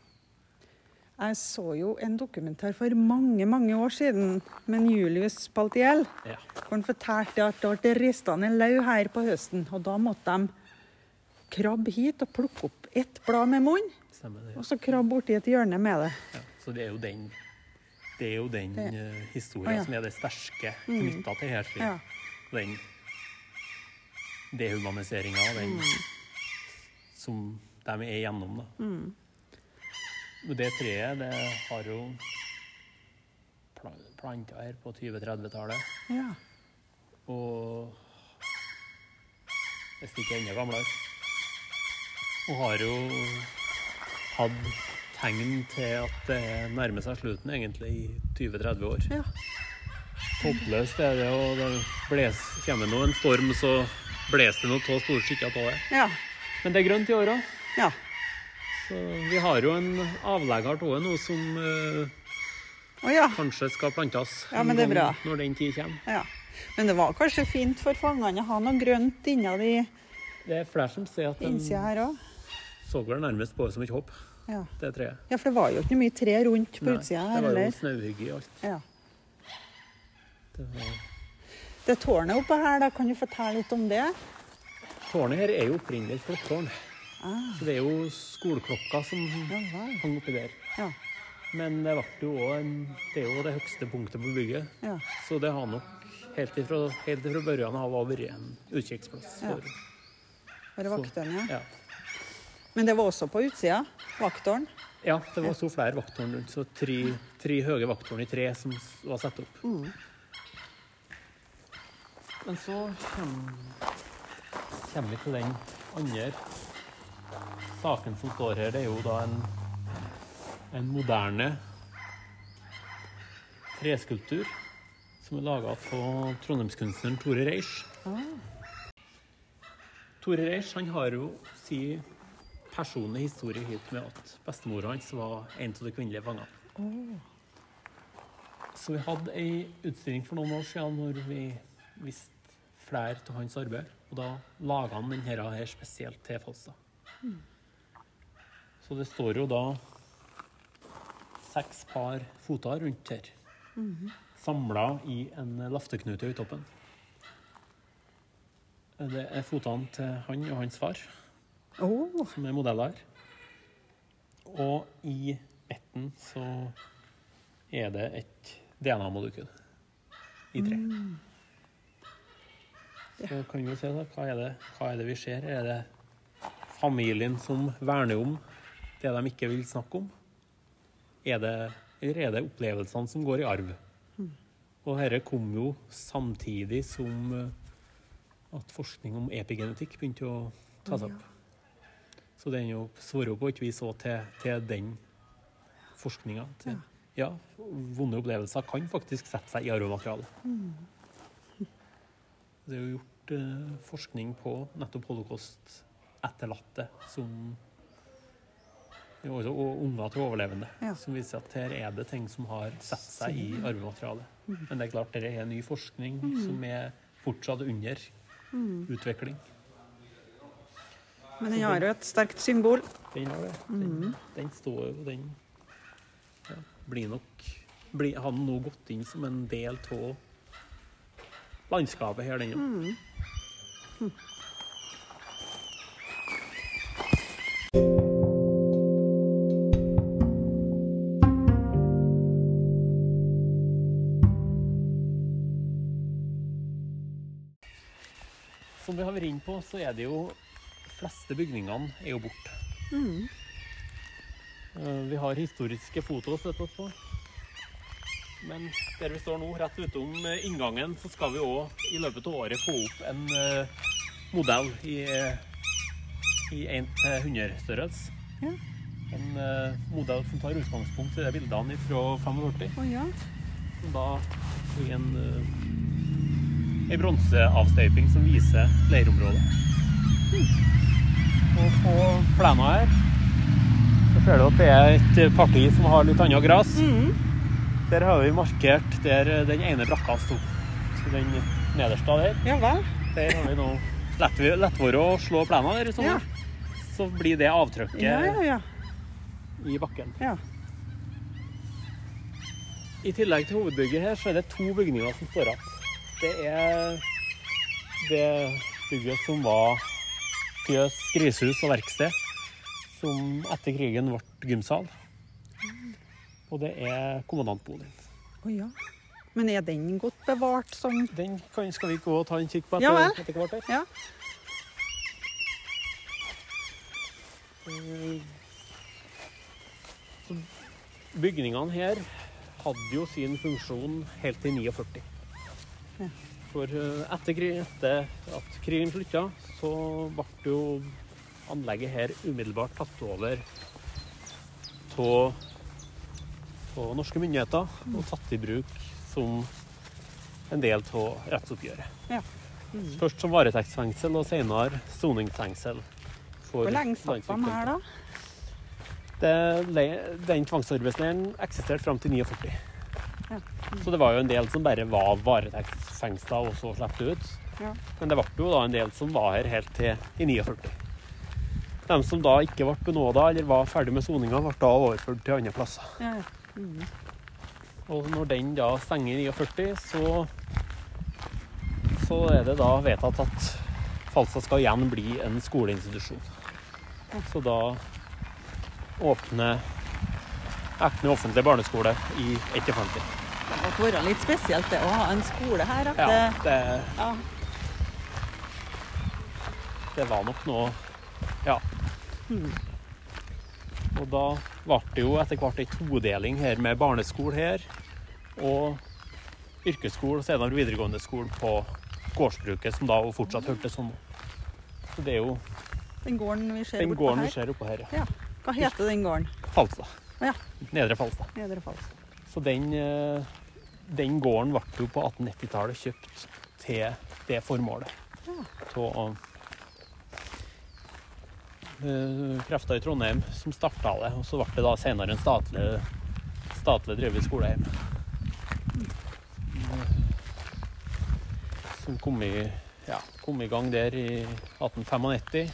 Jeg så jo en dokumentar for mange mange år siden med Julius Baltiel. Ja. hvor Han fortalte at det ble ristende en lau her på høsten. og Da måtte de krabbe hit og plukke opp ett blad med munn, Ja. og så krabbe borti et hjørne med det. Ja, så det er jo den, det er jo den Det- eh, historien ah, som er det sterke Mm. til her. Ja. Den dehumaniseringa, den Mm. som de er igjennom. Da. Mm. Det treet det har jo planta her på 20-30-tallet. Ja. Og hvis ikke enda gamlere. Og har jo hatt tegn til at det nærmer seg slutten, egentlig, i 20-30 år. ja. Toppløst er det, og det bles, kommer nå en storm, så blåser det noe av store skikker av det. Ja. Men det er grønt i år òg. ja. Så vi har jo en avlegger til nå som eh, oh, ja. kanskje skal plantes Ja, men det er bra. når den tid kommer. ja. Men det var kanskje fint for fangene å ha noe grønt innad i Det er flere som sier at de her òg. Så vel nærmest på det som et hopp, Ja. det treet. ja, for det var jo ikke mye tre rundt på Nei, heller. det var jo snauhygge i alt. Ja. Det var... Det tårnet oppe her, da, kan du fortelle litt om det? Tårnet her er jo opprinnelig et klokketårn. Ah, Så det er jo skoleklokka som ja hang oppi der. Ja. Men det, jo også det er jo det høyeste punktet på bygget. ja. Så det har nok helt ifra, helt ifra børjan av vært en utkikksplass. Ja. For, Bare vaktene, vaktene, ja. Men det var også på utsida? Vakttårn? ja, det var så flere vakttårn rundt. Så tre, tre høye vakttårn i tre som var satt opp. Mm. Men så kommer, kommer vi til den andre saken som står her. Det er jo da en, en moderne treskulptur som er laga av trondheimskunstneren Tore Reisch. Ah. Tore Reisch han har jo sin personlige historie hit med at bestemora hans var en av de kvinnelige fangene. Så vi hadde ei utstilling for noen år siden hvor vi viste flere av hans arbeid. Og da laga han denne her spesielt til Falstad. Så det står jo da seks par foter rundt her. Samla i en lafteknute i toppen. Det er fotene til han og hans far Oh, som er modeller her. Og i etten så er det et DNA-molekul i tre. Så kan vi se da, hva er, det, hva er det vi ser? Er det familien som verner om det de ikke vil snakke om? Er det, eller er det opplevelsene som går i arv? Og dette kom jo samtidig som eh, at forskning om epigenetikk begynte å ta seg opp. Så den jo svarer på et vis òg til, til den forskninga. Ja. ja, vonde opplevelser kan faktisk sette seg i arvematerialet. Det er jo gjort eh, forskning på nettopp holocaust-etterlatte som Det er også o- unger til overlevende. Ja. Som viser at her er det ting som har satt seg i arvematerialet. Men det er klart det er ny forskning som er fortsatt under utvikling. Men den har jo et sterkt symbol. Den har det. Den, den står jo Den ja, blir nok blir, Har nå gått inn som en del av landskapet her, den òg. Som vi har vært inne på, så er det jo fleste bygningene er jo borte. Mm. Vi har historiske foto å støtte oss på. Men der vi står nå, rett utom eh, inngangen, så skal vi òg i løpet av året få opp en eh, modell i, eh, i 1-100-størrelse. Ja. En eh, modell som tar utgangspunkt i de bildene fra 45. Oh, ja. Da blir en, en bronseavstøyping som viser leirområdet. Og på plena her så ser du at det er et parti som har litt annet gress. Mm. Der har vi markert der den ene brakka sto. Den nederste der, Ja vel. der har vi nå lett, vi- lett være å slå plena der sånn. ja. Så blir det avtrykket Ja, ja, ja. i bakken. ja. I tillegg til hovedbygget her, så er det to bygninger som står igjen. Det er det bygget som var fjøs, grisehus og verksted, som etter krigen ble gymsal. Og det er kommandantboligen. Å ja. Men er den godt bevart som Den kan, skal vi gå og ta en kikk på etter, vel. etter hvert. her. Ja. Så bygningene her hadde jo sin funksjon helt til 49. Ja. For eh, etter, etter at krigen slutta, så ble jo anlegget her umiddelbart tatt over av norske myndigheter og tatt i bruk som en del av rettsoppgjøret. Ja. Mm. Først som varetektsfengsel og senere soningsfengsel. Hvor lenge satt de her, da? Det, den tvangsarbeidsleiren eksisterte fram til 49. Ja. Så det var jo en del som bare var varetektsfengsla og så sluppet ut. Ja. Men det ble jo da en del som var her helt til i 49. De som da ikke ble benåda eller var ferdig med soninga, ble da overført til andre plasser. Ja. Mm. Og når den da stenger i 49, så, så er det da vedtatt at Falstad skal igjen bli en skoleinstitusjon. Så da åpner Ekne offentlig barneskole i 51. Det måtte være litt spesielt det å ha en skole her. At Ja, det, ja. det var nok noe Ja. Mm. Og da ble det jo etter hvert ei todeling her med barneskole her og yrkesskole og senere videregående skole på gårdsbruket, som da fortsatt hørte sånn. Så det er jo Den gården vi ser den gården vi her. ser oppå her, ja. Ja. Hva heter den gården? Falstad. Ja. Nedre Falstad. Nedre Falstad. Så den, eh, den gården ble jo på 1890-tallet kjøpt til det formålet. Ja. Til å eh, krefter i Trondheim som starta det, og så ble det da senere en statlig, statlig drevet skolehjem. Som kom i, ja, kom i gang der i 1895,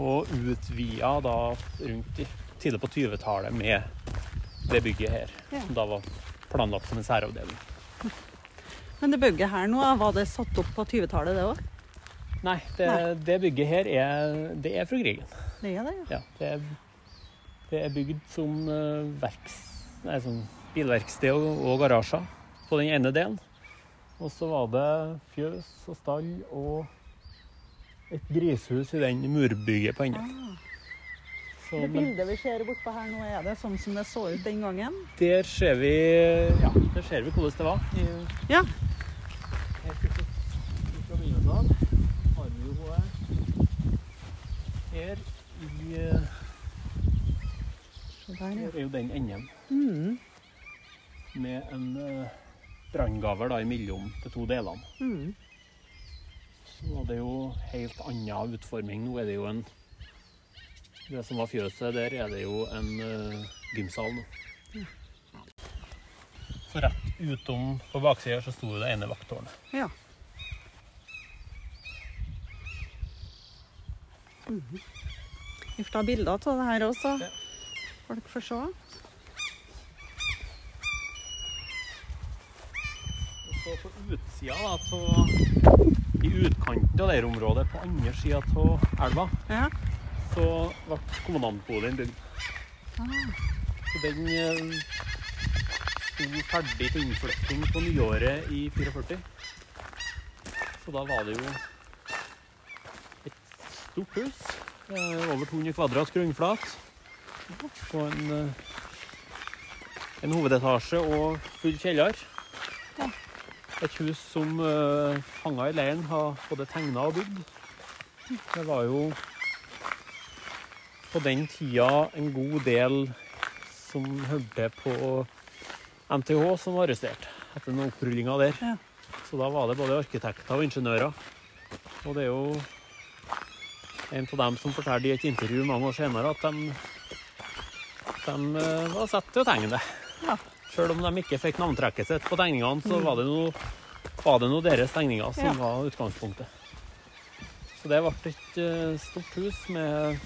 og utvida da rundt i, tidlig på 20-tallet med det bygget her, Ja. som da var planlagt som en særavdeling. Men det bygget her nå, var det satt opp på 20-tallet, det òg? Nei, det, Nei. det bygget her er, det er fra krigen. Det er det, ja. Ja, det, er, det er bygd som eh, verks, nei, som bilverksted og, og garasjer på den ene delen. Og så var det fjøs og stall og et grishus i den murbygget på enden. Ah. Det bildet vi ser bortpå her nå, er det sånn som det så ut den gangen? der ser vi ja, der ser vi hvordan det var. I, Ja. Fra fra begynnelsen har vi jo eh, her i eh, der, ja. Er jo den enden Mm. med en uh, branngavel da imellom de to delene. Mm. Så var det jo helt annen utforming. Nå er det jo en Det som var fjøset der, er det jo en uh, gymsal nå. Så rett utom på baksida så sto det ene vakttårnet. Ja. Mhm. Vi får ta bilder av det her også. Ja. Folk får se. Og så på utsida da, av I utkanten av det området, på andre sida av elva, Ja. Så ble kommandantboligen bygd. Ah. Så den eh, sto ferdig til innflytting på nyåret i 44. Så da var det jo et stort hus. eh, Over 200 kvadrat grunnflat. Og en, eh, en hovedetasje og full kjeller. Et hus som uh, fanga i leiren har både tegna og bygd. Det var jo på den tida en god del som hørte på NTH som var arrestert etter noen opprullinger der. Ja. Så da var det både arkitekter og ingeniører. Og det er jo en av dem som fortalte i et intervju mange år senere at de, de eh, var satt til å tegne. Ja. Selv om de ikke fikk navntrekket sitt på tegningene, så var det noe, var det noe deres tegninger som Ja. var utgangspunktet. Så det ble et eh, stort hus med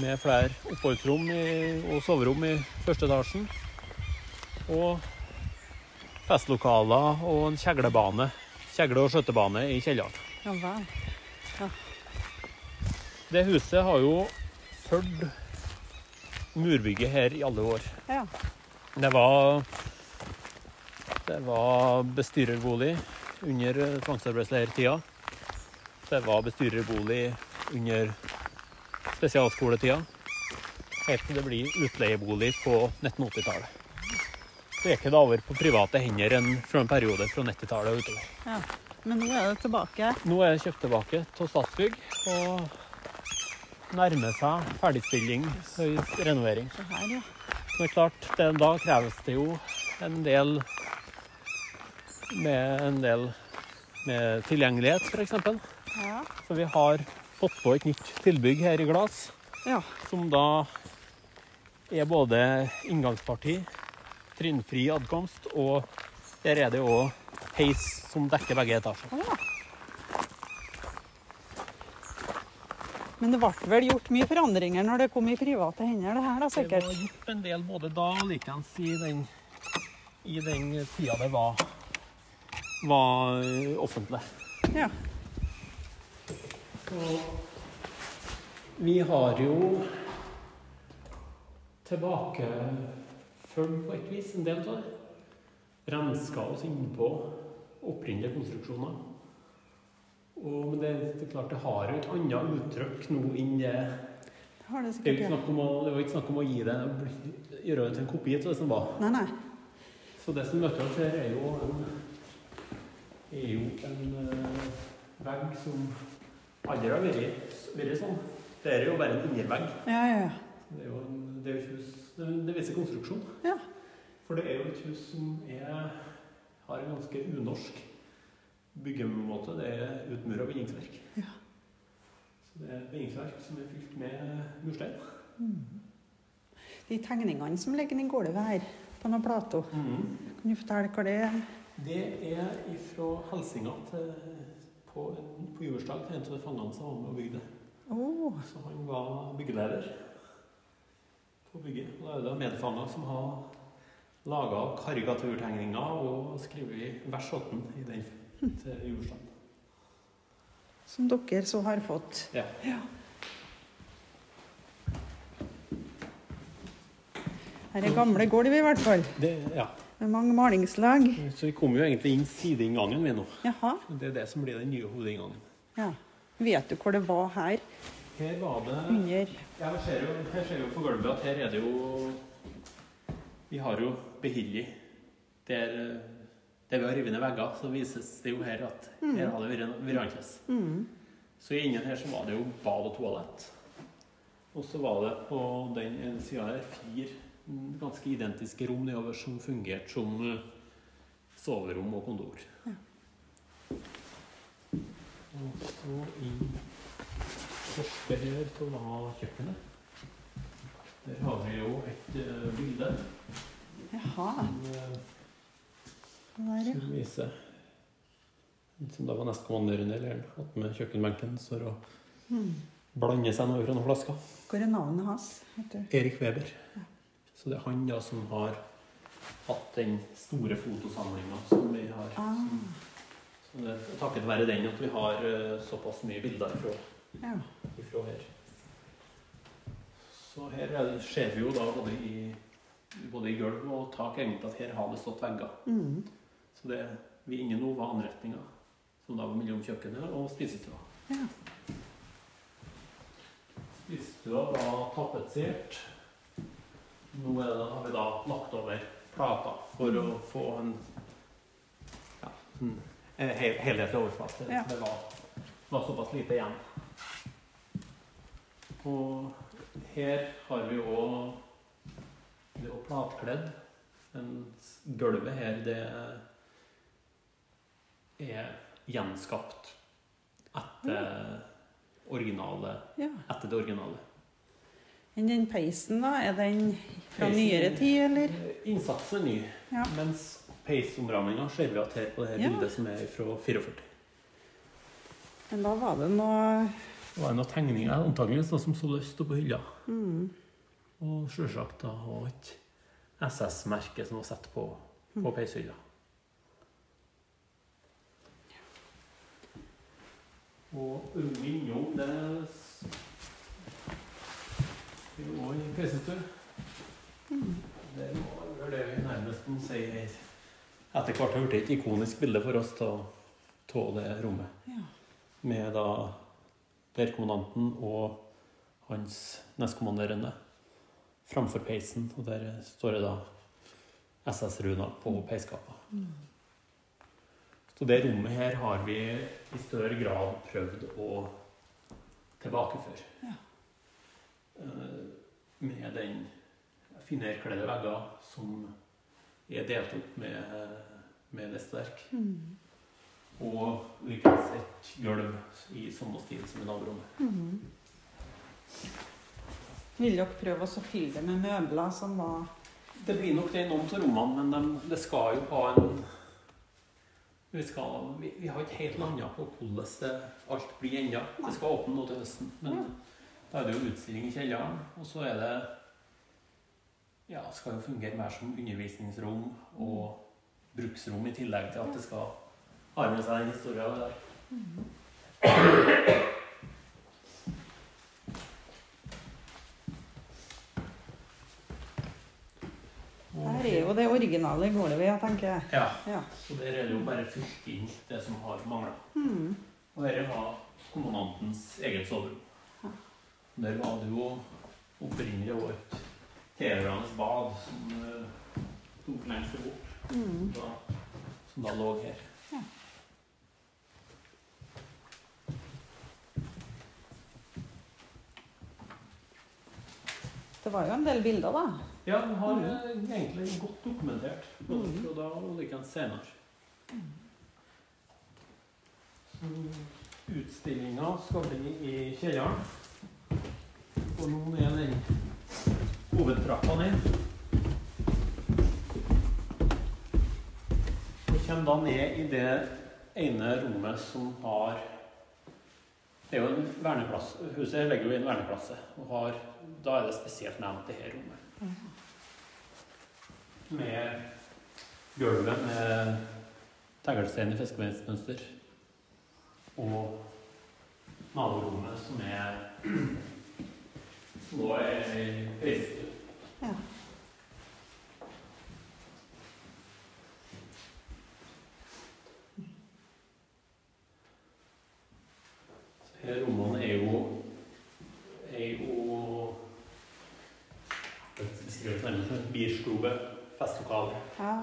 med flere oppholdsrom i, og soverom i første etasjen. Og festlokaler og en kjeglebane, kjegle- og skjøttebane i kjelleren. Ja ja. Det huset har jo fulgt murbygget her i alle år. Ja. Det var Det var bestyrerbolig under tvangsarbeidsleirtida. Det var bestyrerbolig under spesialskoletida. Helt til det blir utleiebolig på 1980-tallet. Så gikk det over på private hender en, fra en periode fra 90-tallet og utover. ja. Men nå er det tilbake. Nå er det kjøpt tilbake til Statsbygg og nærmer seg ferdigstilling renovering. Det her, ja. Men det er klart, det, da kreves det jo en del med en del med tilgjengelighet, f.eks. Ja. Så vi har fått på et nytt tilbygg her i glass, ja. som da er både inngangsparti, trinnfri adkomst, og der er det òg heis som dekker begge etasjer. Ja. Men det ble vel gjort mye forandringer når det kom i private hender, det her da, sikkert? Det var gjort en del både da og likeens i den, i den tida det var, var eh, offentlig. Ja. Vi har jo tilbakeført på et vis en del av det. Renska oss innpå opprinnelige konstruksjoner. Og, men det, det er klart det har jo et annet uttrykk nå enn det Det det Det er jo ikke om å, det var ikke snakk om å gi det, gjøre det til en kopi av det som var. Nei, nei. Så det som møter oss her, er jo en, er jo en uh, vegg som aldri har vært, sånn. Det er jo bare en innervegg. Ja, ja, ja. Det er jo en, det er jo et hus Det, det viser konstruksjon. Ja. For det er jo et hus som er, har en ganske unorsk byggemåte. Det er utmura bindingsverk. Ja. Så det er bindingsverk som er fylt med murstein. De tegningene som ligger i gulvet her, på noen plato, kan du fortelle hva det er? Det er fra Helsinga til på, en, på Juversdag til en av fangene som var med og bygde. Oh. Så han var byggeleder på bygget. Og da er det medfanger som har laga karikaturtegninger og skrevet vers 18 i den til Juversdag. som dere så har fått. Ja. Her er gamle gulv i hvert fall, Det, ja. Med mange malingslag. Så vi kom jo egentlig inn sideinngangen vi nå. Jaha, Det er det som blir den nye hovedinngangen. ja. Vet du hvor det var her? Her var det Under Ja, her ser, jo, her ser jo på gulvet at her er det jo Vi har jo Behilli. Der, der vi har ned vegger, så vises det jo her at her har det vært annerledes. mm. Så innen her så var det jo bad og toalett. Og så var det på den ene sida her fire mm, ganske identiske rom nedover som fungerte som eh, soverom og kontor. Og så inn første her så var kjøkkenet. Der har vi jo et uh, bilde Jaha. som, uh, der, ja. som viser Som da var nestkommanderende eller at med kjøkkenbenken står og Mm. blander seg noe fra noen flasker. Hvor er navnet hans? Erik Weber. Så det er han da som har hatt den store fotosamlinga som vi har. Ah, Som, så det er takket være den at vi har uh, såpass mye bilder ifra, ja. ifra her. Så her er det, ser vi jo da både i, både i gulv og tak egentlig at her har det stått vegger. Mm. Så det vi er inne nå var anretninga, som da var mellom kjøkkenet og spisestua. Ja. Spisestua var tapetsert. Nå er har vi da lagt over plata for å få en, ja, en hel, helhetlig overflate. Ja. Det var, var såpass lite igjen. Og her har vi òg Det er platkledd. Gulvet her, det er gjenskapt etter originale ja. etter det originale. Men den peisen, da? Er den fra Peisen- nyere tid, eller? Innsatsen er ny, Ja. mens peisomramminga ser vi at her på det her Ja. bildet som er fra 44. Men da var det noe Det var noen tegninger antakeligvis da, som så løst på hylla. mm. Og sjølsagt da og et SS-merke som var satt på, på peishylla. Og rommet innom det det jo en peisestue. Det var det vi nærmest må si her. Etter hvert har blitt et ikonisk bilde for oss av det rommet. Ja. Med da leirkommandanten og hans nestkommanderende framfor peisen. Og der står det da SS-runa på peiskappa. Så det rommet her har vi i større grad prøvd å tilbakeføre. Ja. Eh, Med den finerkledde vegger som er delt opp med, med lesteverk. Mm. Og likeens et gulv i samme stil som i naborommet. Mm. Vil dere prøve å fylle det med møbler som var Det blir nok det i noen av rommene, men de, det skal jo ha en Vi, skal, vi, vi har ikke helt landa på hvordan det alt blir ennå. Det skal åpne nå til høsten. Men Ja. Da er det jo utstilling i kjelleren, og så er det Ja, skal jo fungere mer som undervisningsrom og bruksrom i tillegg til at det skal ha med seg den historien der. Her er jo det originale gulvet, jeg tenker. Ja. Ja. Så der er det jo bare fylt inn det som har mangla. Mm. Og dette var kommandantens eget soverom. Der var det jo opprinnelig også et tilhørende bad som uh, tok lengst bort, Mm. da, som da lå her. Ja. Det var jo en del bilder, da. Ja, den har eh, egentlig godt dokumentert, både Mhm. fra da og likeens senere. Så utstillinga skal bli i kjelleren. Og nå er den hovedtrappa ned. Og kommer da ned i det ene rommet som har Det er jo en verneplass. Huset ligger jo i en og har, da er det spesielt nevnt det her rommet. Med gulvet med teglstein i fiskebeinsmønster. Og naborommet som er Nå er jeg peisestue. Ja. Her rommene er jo er jo beskrevet nærmest som et bierstube, festlokale. Ja.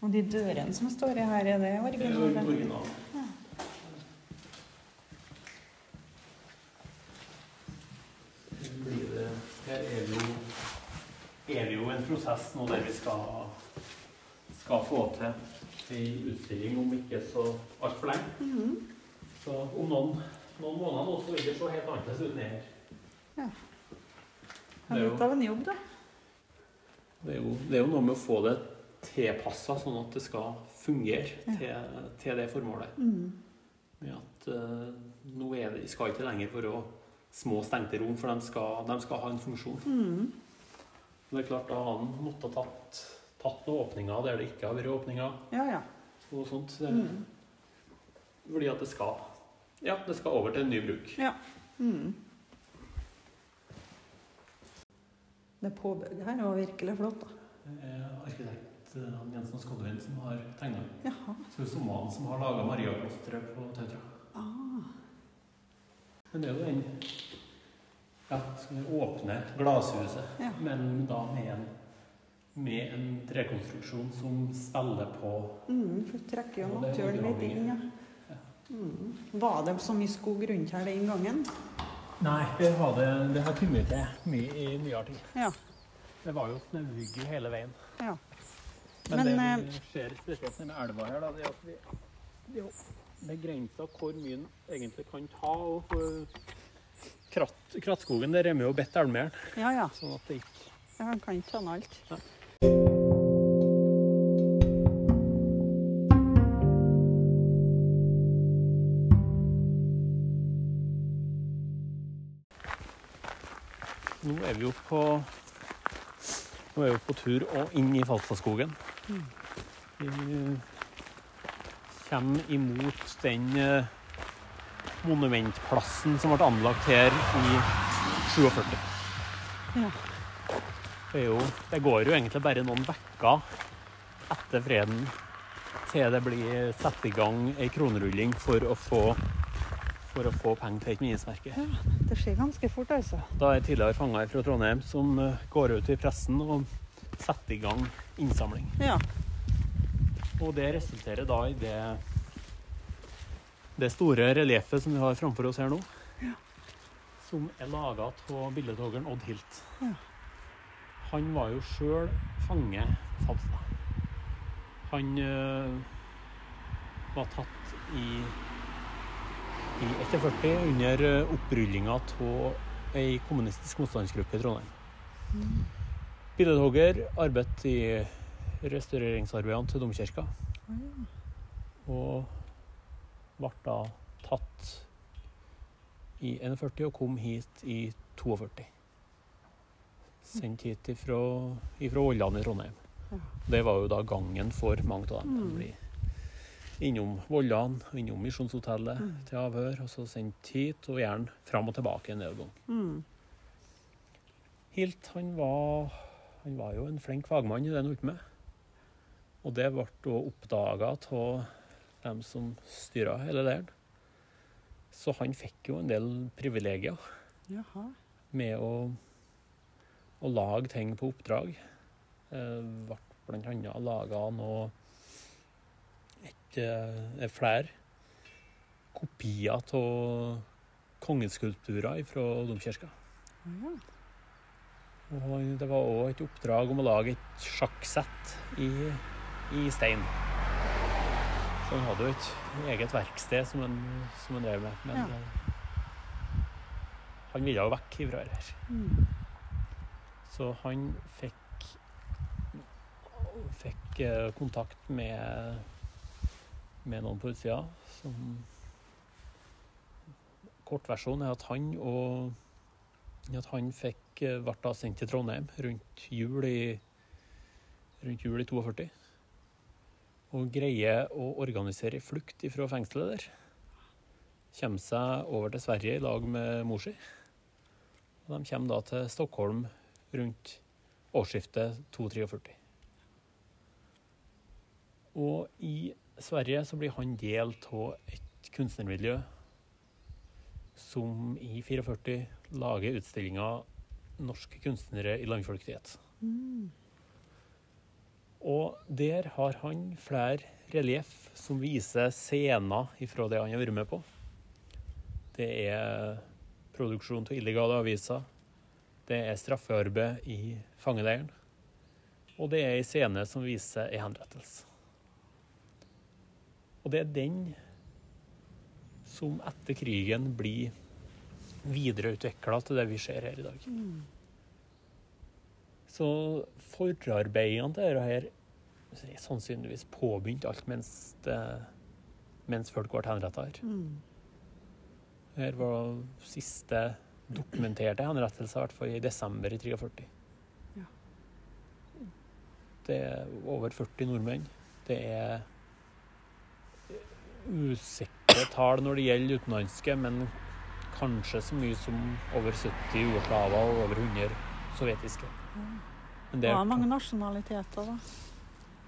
Og de dørene som står her, er det Det er jo originale? originalen. Ja. Her blir det Her er vi jo er det jo en prosess nå der vi skal, skal få til ei utstilling om ikke så altfor lenge. Mhm. Så om noen noen måneder nå, så vil det se helt annerledes ut ned her. Ja. Det er Litt av en jobb, da. Det er, jo, det er jo noe med å få det tilpassa sånn at det skal fungere Ja. til, til det formålet. Mm. Med at uh, nå er det, skal ikke lenger være små stengte rom, for de skal, de skal ha en funksjon. Mm. Det er klart, da har han måttet tatt, tatt noen åpninger der det ikke har vært åpninger. Ja, ja. og sånt. Mm. Fordi at det skal Ja, det skal over til en ny bruk. Mm. Det påbygget her var virkelig flott, da. Det er arkitekt eh, Jensen Skodvin som har tegna. Så det er samme han som har laga Mariaklosteret på Tautra. Men det er jo den Ja, skal vi åpne glashuset, Ja. men da med en med en trekonstruksjon som spiller på Mm, for trekker jo naturen litt inn, ja. Ja. Mm. Var det så mye skog rundt her den gangen? Nei, det har, det, det har kommet til mye i nyere tid. Ja. Det var jo snauhugge hele veien. Ja. Men, Men, det vi ser spesielt med elva her, da, det er at vi jo begrensa hvor mye den egentlig kan ta. og for kratt, Krattskogen der er med jo bedt elmeren, Ja, ja. sånn at det ikke ja han kan ikke ta ned alt. Nå er vi jo på Nå er vi på tur og inn i Falstadskogen. Vi kommer imot den eh, monumentplassen som ble anlagt her i 47. Ja. Det, er jo, det går jo egentlig bare noen uker etter freden til det blir satt i gang ei kronerulling for å få, for å få penger til et minnesmerke. Det skjer ganske fort, altså. Da er tidligere fanger fra Trondheim som eh, går ut i pressen og setter i gang innsamling. Ja. Og det resulterer da i det, det store relieffet som vi har framfor oss her nå. Ja. Som er laga av billedhoggeren Odd Hilt. Ja. Han var jo sjøl fange Falstad. Han øh, var tatt i, i 41 under øh, opprullinga av ei kommunistisk motstandsgruppe i Trondheim. Billedhogger arbeidet i restaureringsarbeidene til domkirka. Og ble da tatt i 41 og kom hit i 42. Sendt hit ifra, ifra Vollan i Trondheim. Ja. Det var jo da gangen for mange av dem. Mm. De innom Vollan, innom Misjonshotellet Mm. til avhør, og så sendt hit, og gjerne fram og tilbake en del ganger. Mm. Hilt han var, han var jo en flink fagmann i det han holdt med. Og det ble da oppdaga av dem som styra hele leiren. Så han fikk jo en del privilegier Jaha. med å, å lage ting på oppdrag. Det ble annet laga noe et, eh, flere kopier av kongeskulpturer fra domkirka. Ja. Og det var òg et oppdrag om å lage et sjakksett i, i stein. Så han hadde jo et eget verksted som han, som han drev med. Men Ja. eh, han ville jo vekk ifra her. Mm. Så han fikk fikk eh, kontakt med, med noen på utsida som Kortversjonen er at han og at han fikk eh, ble da sendt til Trondheim rundt jul i rundt jul i 42. Og greier å organisere flukt fra fengselet der. Kommer seg over til Sverige i lag med mor si. Og de kommer da til Stockholm rundt årsskiftet 243. Og i Sverige så blir han del av et kunstnermiljø som i 44 lager utstillinga 'Norske kunstnere i landflyktighet'. Mm. Og der har han flere relieff som viser scener ifra det han har vært med på. Det er produksjon av illegale aviser. Det er straffearbeid i fangeleiren. Og det er ei scene som viser ei henrettelse. Og det er den som etter krigen blir videreutvikla til det vi ser her i dag. Så forarbeidene til dette her er sannsynligvis påbegynt alt mens, det, mens folk ble henretta her. Mm. Her var siste dokumenterte henrettelse, i hvert fall i desember i 43. Ja. Det er over 40 nordmenn. Det er usikre tall når det gjelder utenlandske, men kanskje så mye som over 70 jugoslaver og over 100 sovjetiske. Men det er, mange nasjonaliteter, da.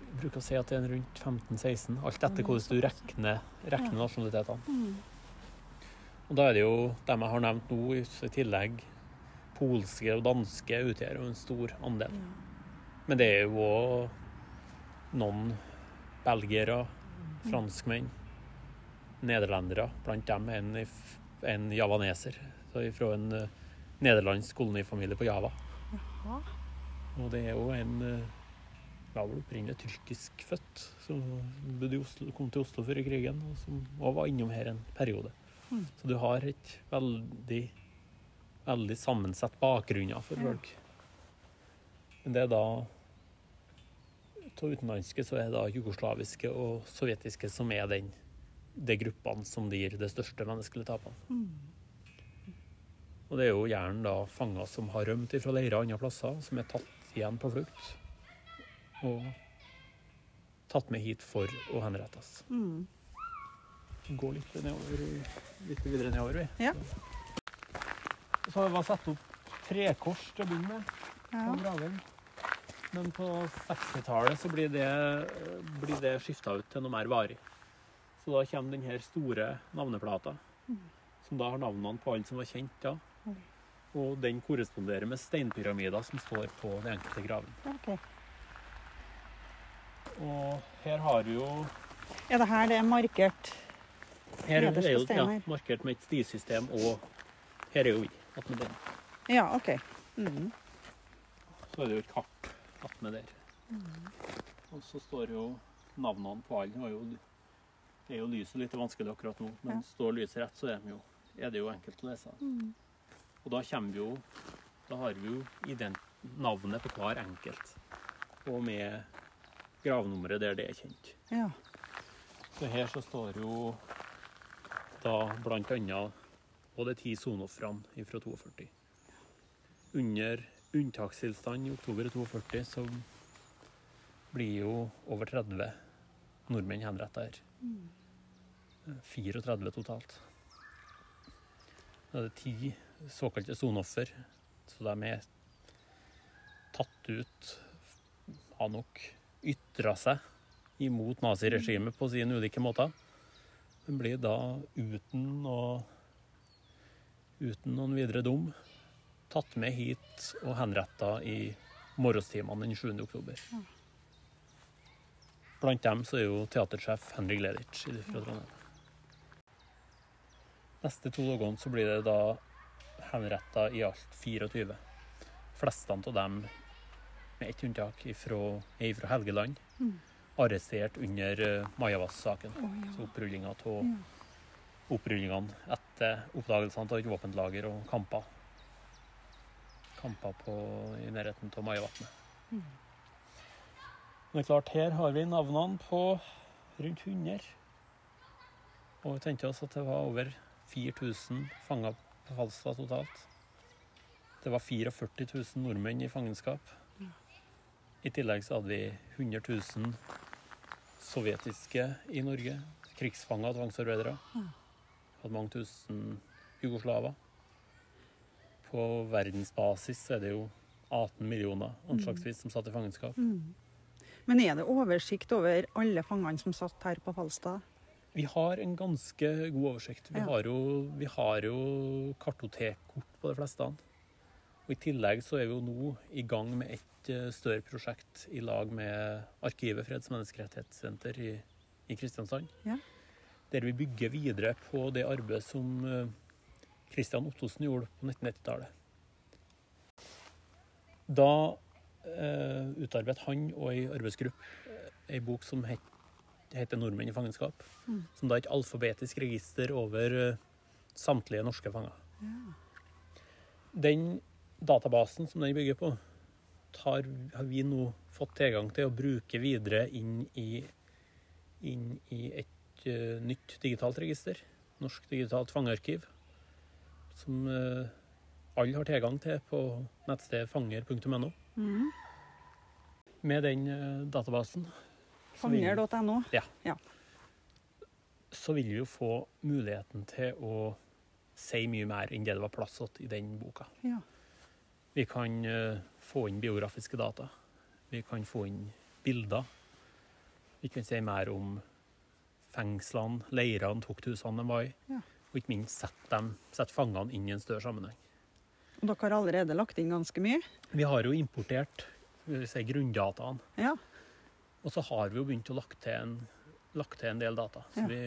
jeg bruker å si at det er rundt 15-16, alt etter hvordan du regner, regner nasjonalitetene. Mm. Og da er det jo dem jeg har nevnt nå, i tillegg polske og danske utgjør jo en stor andel. Men det er jo òg noen belgiere, franskmenn, nederlendere. Blant dem en, en javaneser fra en eh, nederlandsk kolonifamilie på Java. Jaha. Og det er jo en Det var vel opprinnelig tyrkisk født, som bodde i Oslo, kom til Oslo før i krigen, og som også var innom her en periode. Mm. Så du har et veldig, veldig sammensett bakgrunner for folk. Men det er da Av utenlandske så er det da jugoslaviske og sovjetiske som er den, de gruppene som gir det største menneskelige tapene. Mm. Og det er jo gjerne da fanger som har rømt fra leirer andre plasser, som er tatt igjen på flukt. Og tatt med hit for å henrettes. Mm. Gå litt nedover, litt videre nedover, vi. Ja. Så har vi bare satt opp trekors til å begynne med Ja. på graven. Men på 60-tallet så blir det, blir det skifta ut til noe mer varig. Så da kommer denne store navneplata, som da har navnene på alle som var kjent da. Oi. Og den korresponderer med steinpyramider som står på de enkelte gravene. Ok. Og her har vi jo Er det her det er markert? Her er jo ja, markert med et stisystem, og her er jo vi. attmed den. Ja, OK. Mm. Så er det jo et kart attmed der. Og så står jo navnene på alle. Nå er jo, er jo lyset litt vanskelig akkurat nå, men Ja. står lyset rett, så er, jo, er det jo enkelt å lese. Mm. Og da kommer vi jo Da har vi jo ident navnet på hver enkelt, og med gravnummeret der det er kjent. Ja. Så her så står jo da blant annet og de ti sonofrene fra 42. Under unntakstilstand i oktober 42 så blir jo over 30 nordmenn henrettet her. 34 totalt. Da er det ti såkalte sonoffer, så de er tatt ut, har nok ytra seg imot naziregimet på sine ulike måter. Men blir da uten, og, uten noen videre dom tatt med hit og henretta i morgenstimene den 7. oktober. Blant dem så er jo teatersjef Henrik Leditsch fra Trondheim. Neste to dagene så blir det da henretta i alt 24. Flestene av dem, med ett unntak, ifra, er fra Helgeland. Mm. Arrestert under uh, Majavas-saken. Oh, ja. Så opprullinga av Ja. opprullingene etter oppdagelsene av et våpenlager og kamper. Kamper på, i nærheten av Majavatnet. Mm. Men det er klart, her har vi navnene på rundt 100. Og vi tenkte oss at det var over 4000 fanger på totalt. Det var 44 000 nordmenn i fangenskap. I tillegg så hadde vi 100 000 sovjetiske i Norge. Krigsfanger og tvangsarbeidere. Hadde mange tusen jugoslaver. På verdensbasis er det jo 18 millioner anslagsvis som satt i fangenskap. Mm. Men er det oversikt over alle fangene som satt her på Falstad? Vi har en ganske god oversikt. Vi Ja. har jo, vi har jo kartotekkort på de fleste. Og I tillegg så er vi jo nå i gang med et eh, større prosjekt i lag med Arkivet freds- og menneskerettighetssenter i, i Kristiansand. Ja. Der vi bygger videre på det arbeidet som Kristian Ottosen gjorde på 1990-tallet. Da eh, utarbeidet han og ei arbeidsgruppe eh, ei bok som het heter Nordmenn i fangenskap. Mm. Som da er et alfabetisk register over eh, samtlige norske fanger. Den databasen som den bygger på, tar, har vi nå fått tilgang til å bruke videre inn i, inn i et uh, nytt digitalt register. Norsk digitalt fangearkiv. Som uh, alle har tilgang til på nettstedet fanger.no. Mm. Med den uh, databasen så Ja. ja. så vil vi jo få muligheten til å si mye mer enn det det var plass til i den boka. Ja. Vi kan eh, få inn biografiske data. Vi kan få inn bilder. Vi kan si mer om fengslene, leirene, tukthusene de var i. Ja. Og ikke minst sette, dem, sette fangene inn i en større sammenheng. Og Dere har allerede lagt inn ganske mye? Vi har jo importert si, grunndataene. Ja. Og så har vi jo begynt å lagt til en, lagt til en del data. Så vi,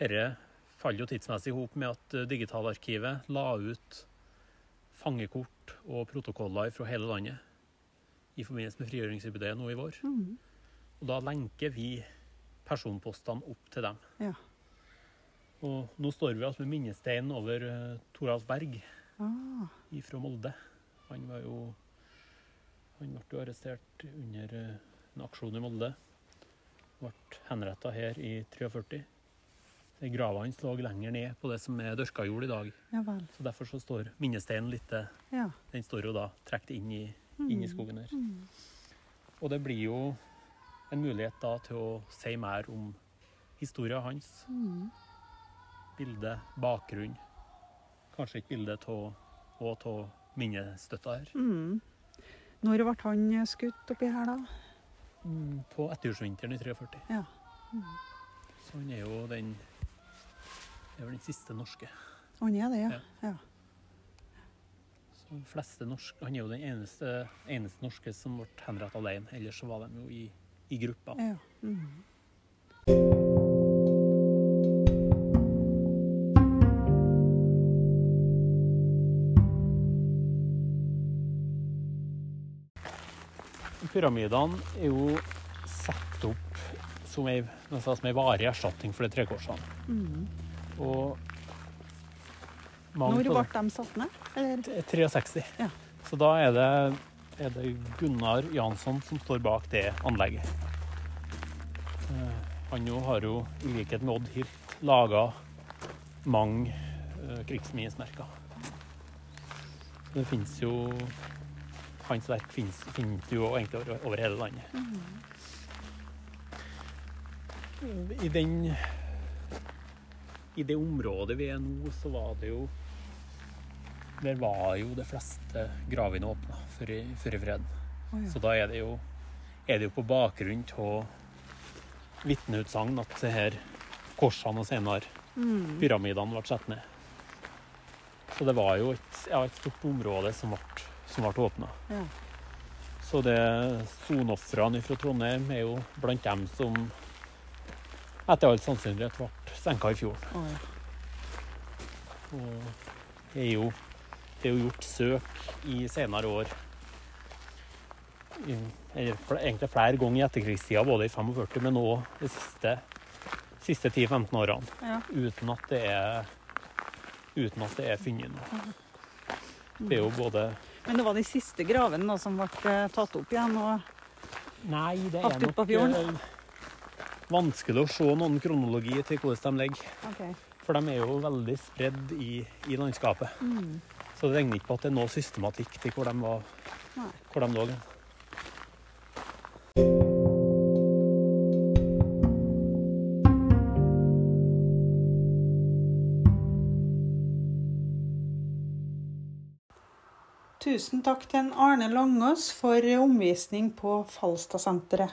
herre faller jo tidsmessig i hop med at eh, Digitalarkivet la ut fangekort og protokoller fra hele landet i forbindelse med frigjøringsjubileet nå i vår. Mm. Og da lenker vi personpostene opp til dem. Ja. Og nå står vi altså med minnesteinen over uh, Toralf Berg Ah, fra Molde. Han var jo Han ble jo arrestert under eh, en aksjon i Molde. Ble henretta her i 43. Så Grava hans lå lenger ned på det som er dørka jord i dag. ja. Så Derfor så står minnesteinen litt Ja. Den står jo da trukket inn, i- inn i skogen her. Mm. Og det blir jo en mulighet da til å si mer om historien hans. Mm. Bilde, bakgrunn. Kanskje et bilde av minnestøtta her. Mm. Når ble han skutt oppi her, da? Mm, På etterjordsvinteren i 43. Ja. Så han er jo den er vel den siste norske. Han er det, ja. Ja. ja. Så de fleste norske, Han er jo den eneste, eneste norske som ble henrettet alene. Ellers så var de jo i, i gruppa. ja. Mm. Pyramidene er jo satt opp som ei, nesten som ei varig erstatning for de tre korsene. Mm. Og mange Når ble de satt ned? Eller? 63. Ja. Så da er det, er det Gunnar Jansson som står bak det anlegget. Eh, Han jo har jo, i likhet med Odd Hirt, laga mange uh, krigsminnesmerker. Det finnes jo Hans verk finnes, finnes jo egentlig over, over hele landet. I den I det området vi er nå, så var det jo Der var jo de fleste gravene åpna før før i freden. Oh, ja. Så da er det jo, er det jo på bakgrunn av vitneutsagn at det her korsene og senere Mm. pyramidene ble satt ned. Så det var jo et, ja, et stort område som ble, som ble åpna. Ja. Så det soneofrene fra Trondheim er jo blant dem som etter all sannsynlighet ble senka i fjorden. Oh, ja. Og er jo, det er jo gjort søk i senere år eller egentlig flere ganger i etterkrigstida, både i 45, men òg de siste, siste 10-15 årene, ja. uten at det er uten at det er funnet noe. Det er jo både Men det var de siste gravene da, som ble eh, tatt opp igjen. Og... Nei, det er nok eh, vanskelig å se noen kronologi til hvordan de ligger. Okay. For de er jo veldig spredd i, i landskapet. Mm. Så det regner ikke på at det er noe systematikk til hvor de, var, hvor de lå. Tusen takk til Arne Langås for omvisning på Falstadsenteret.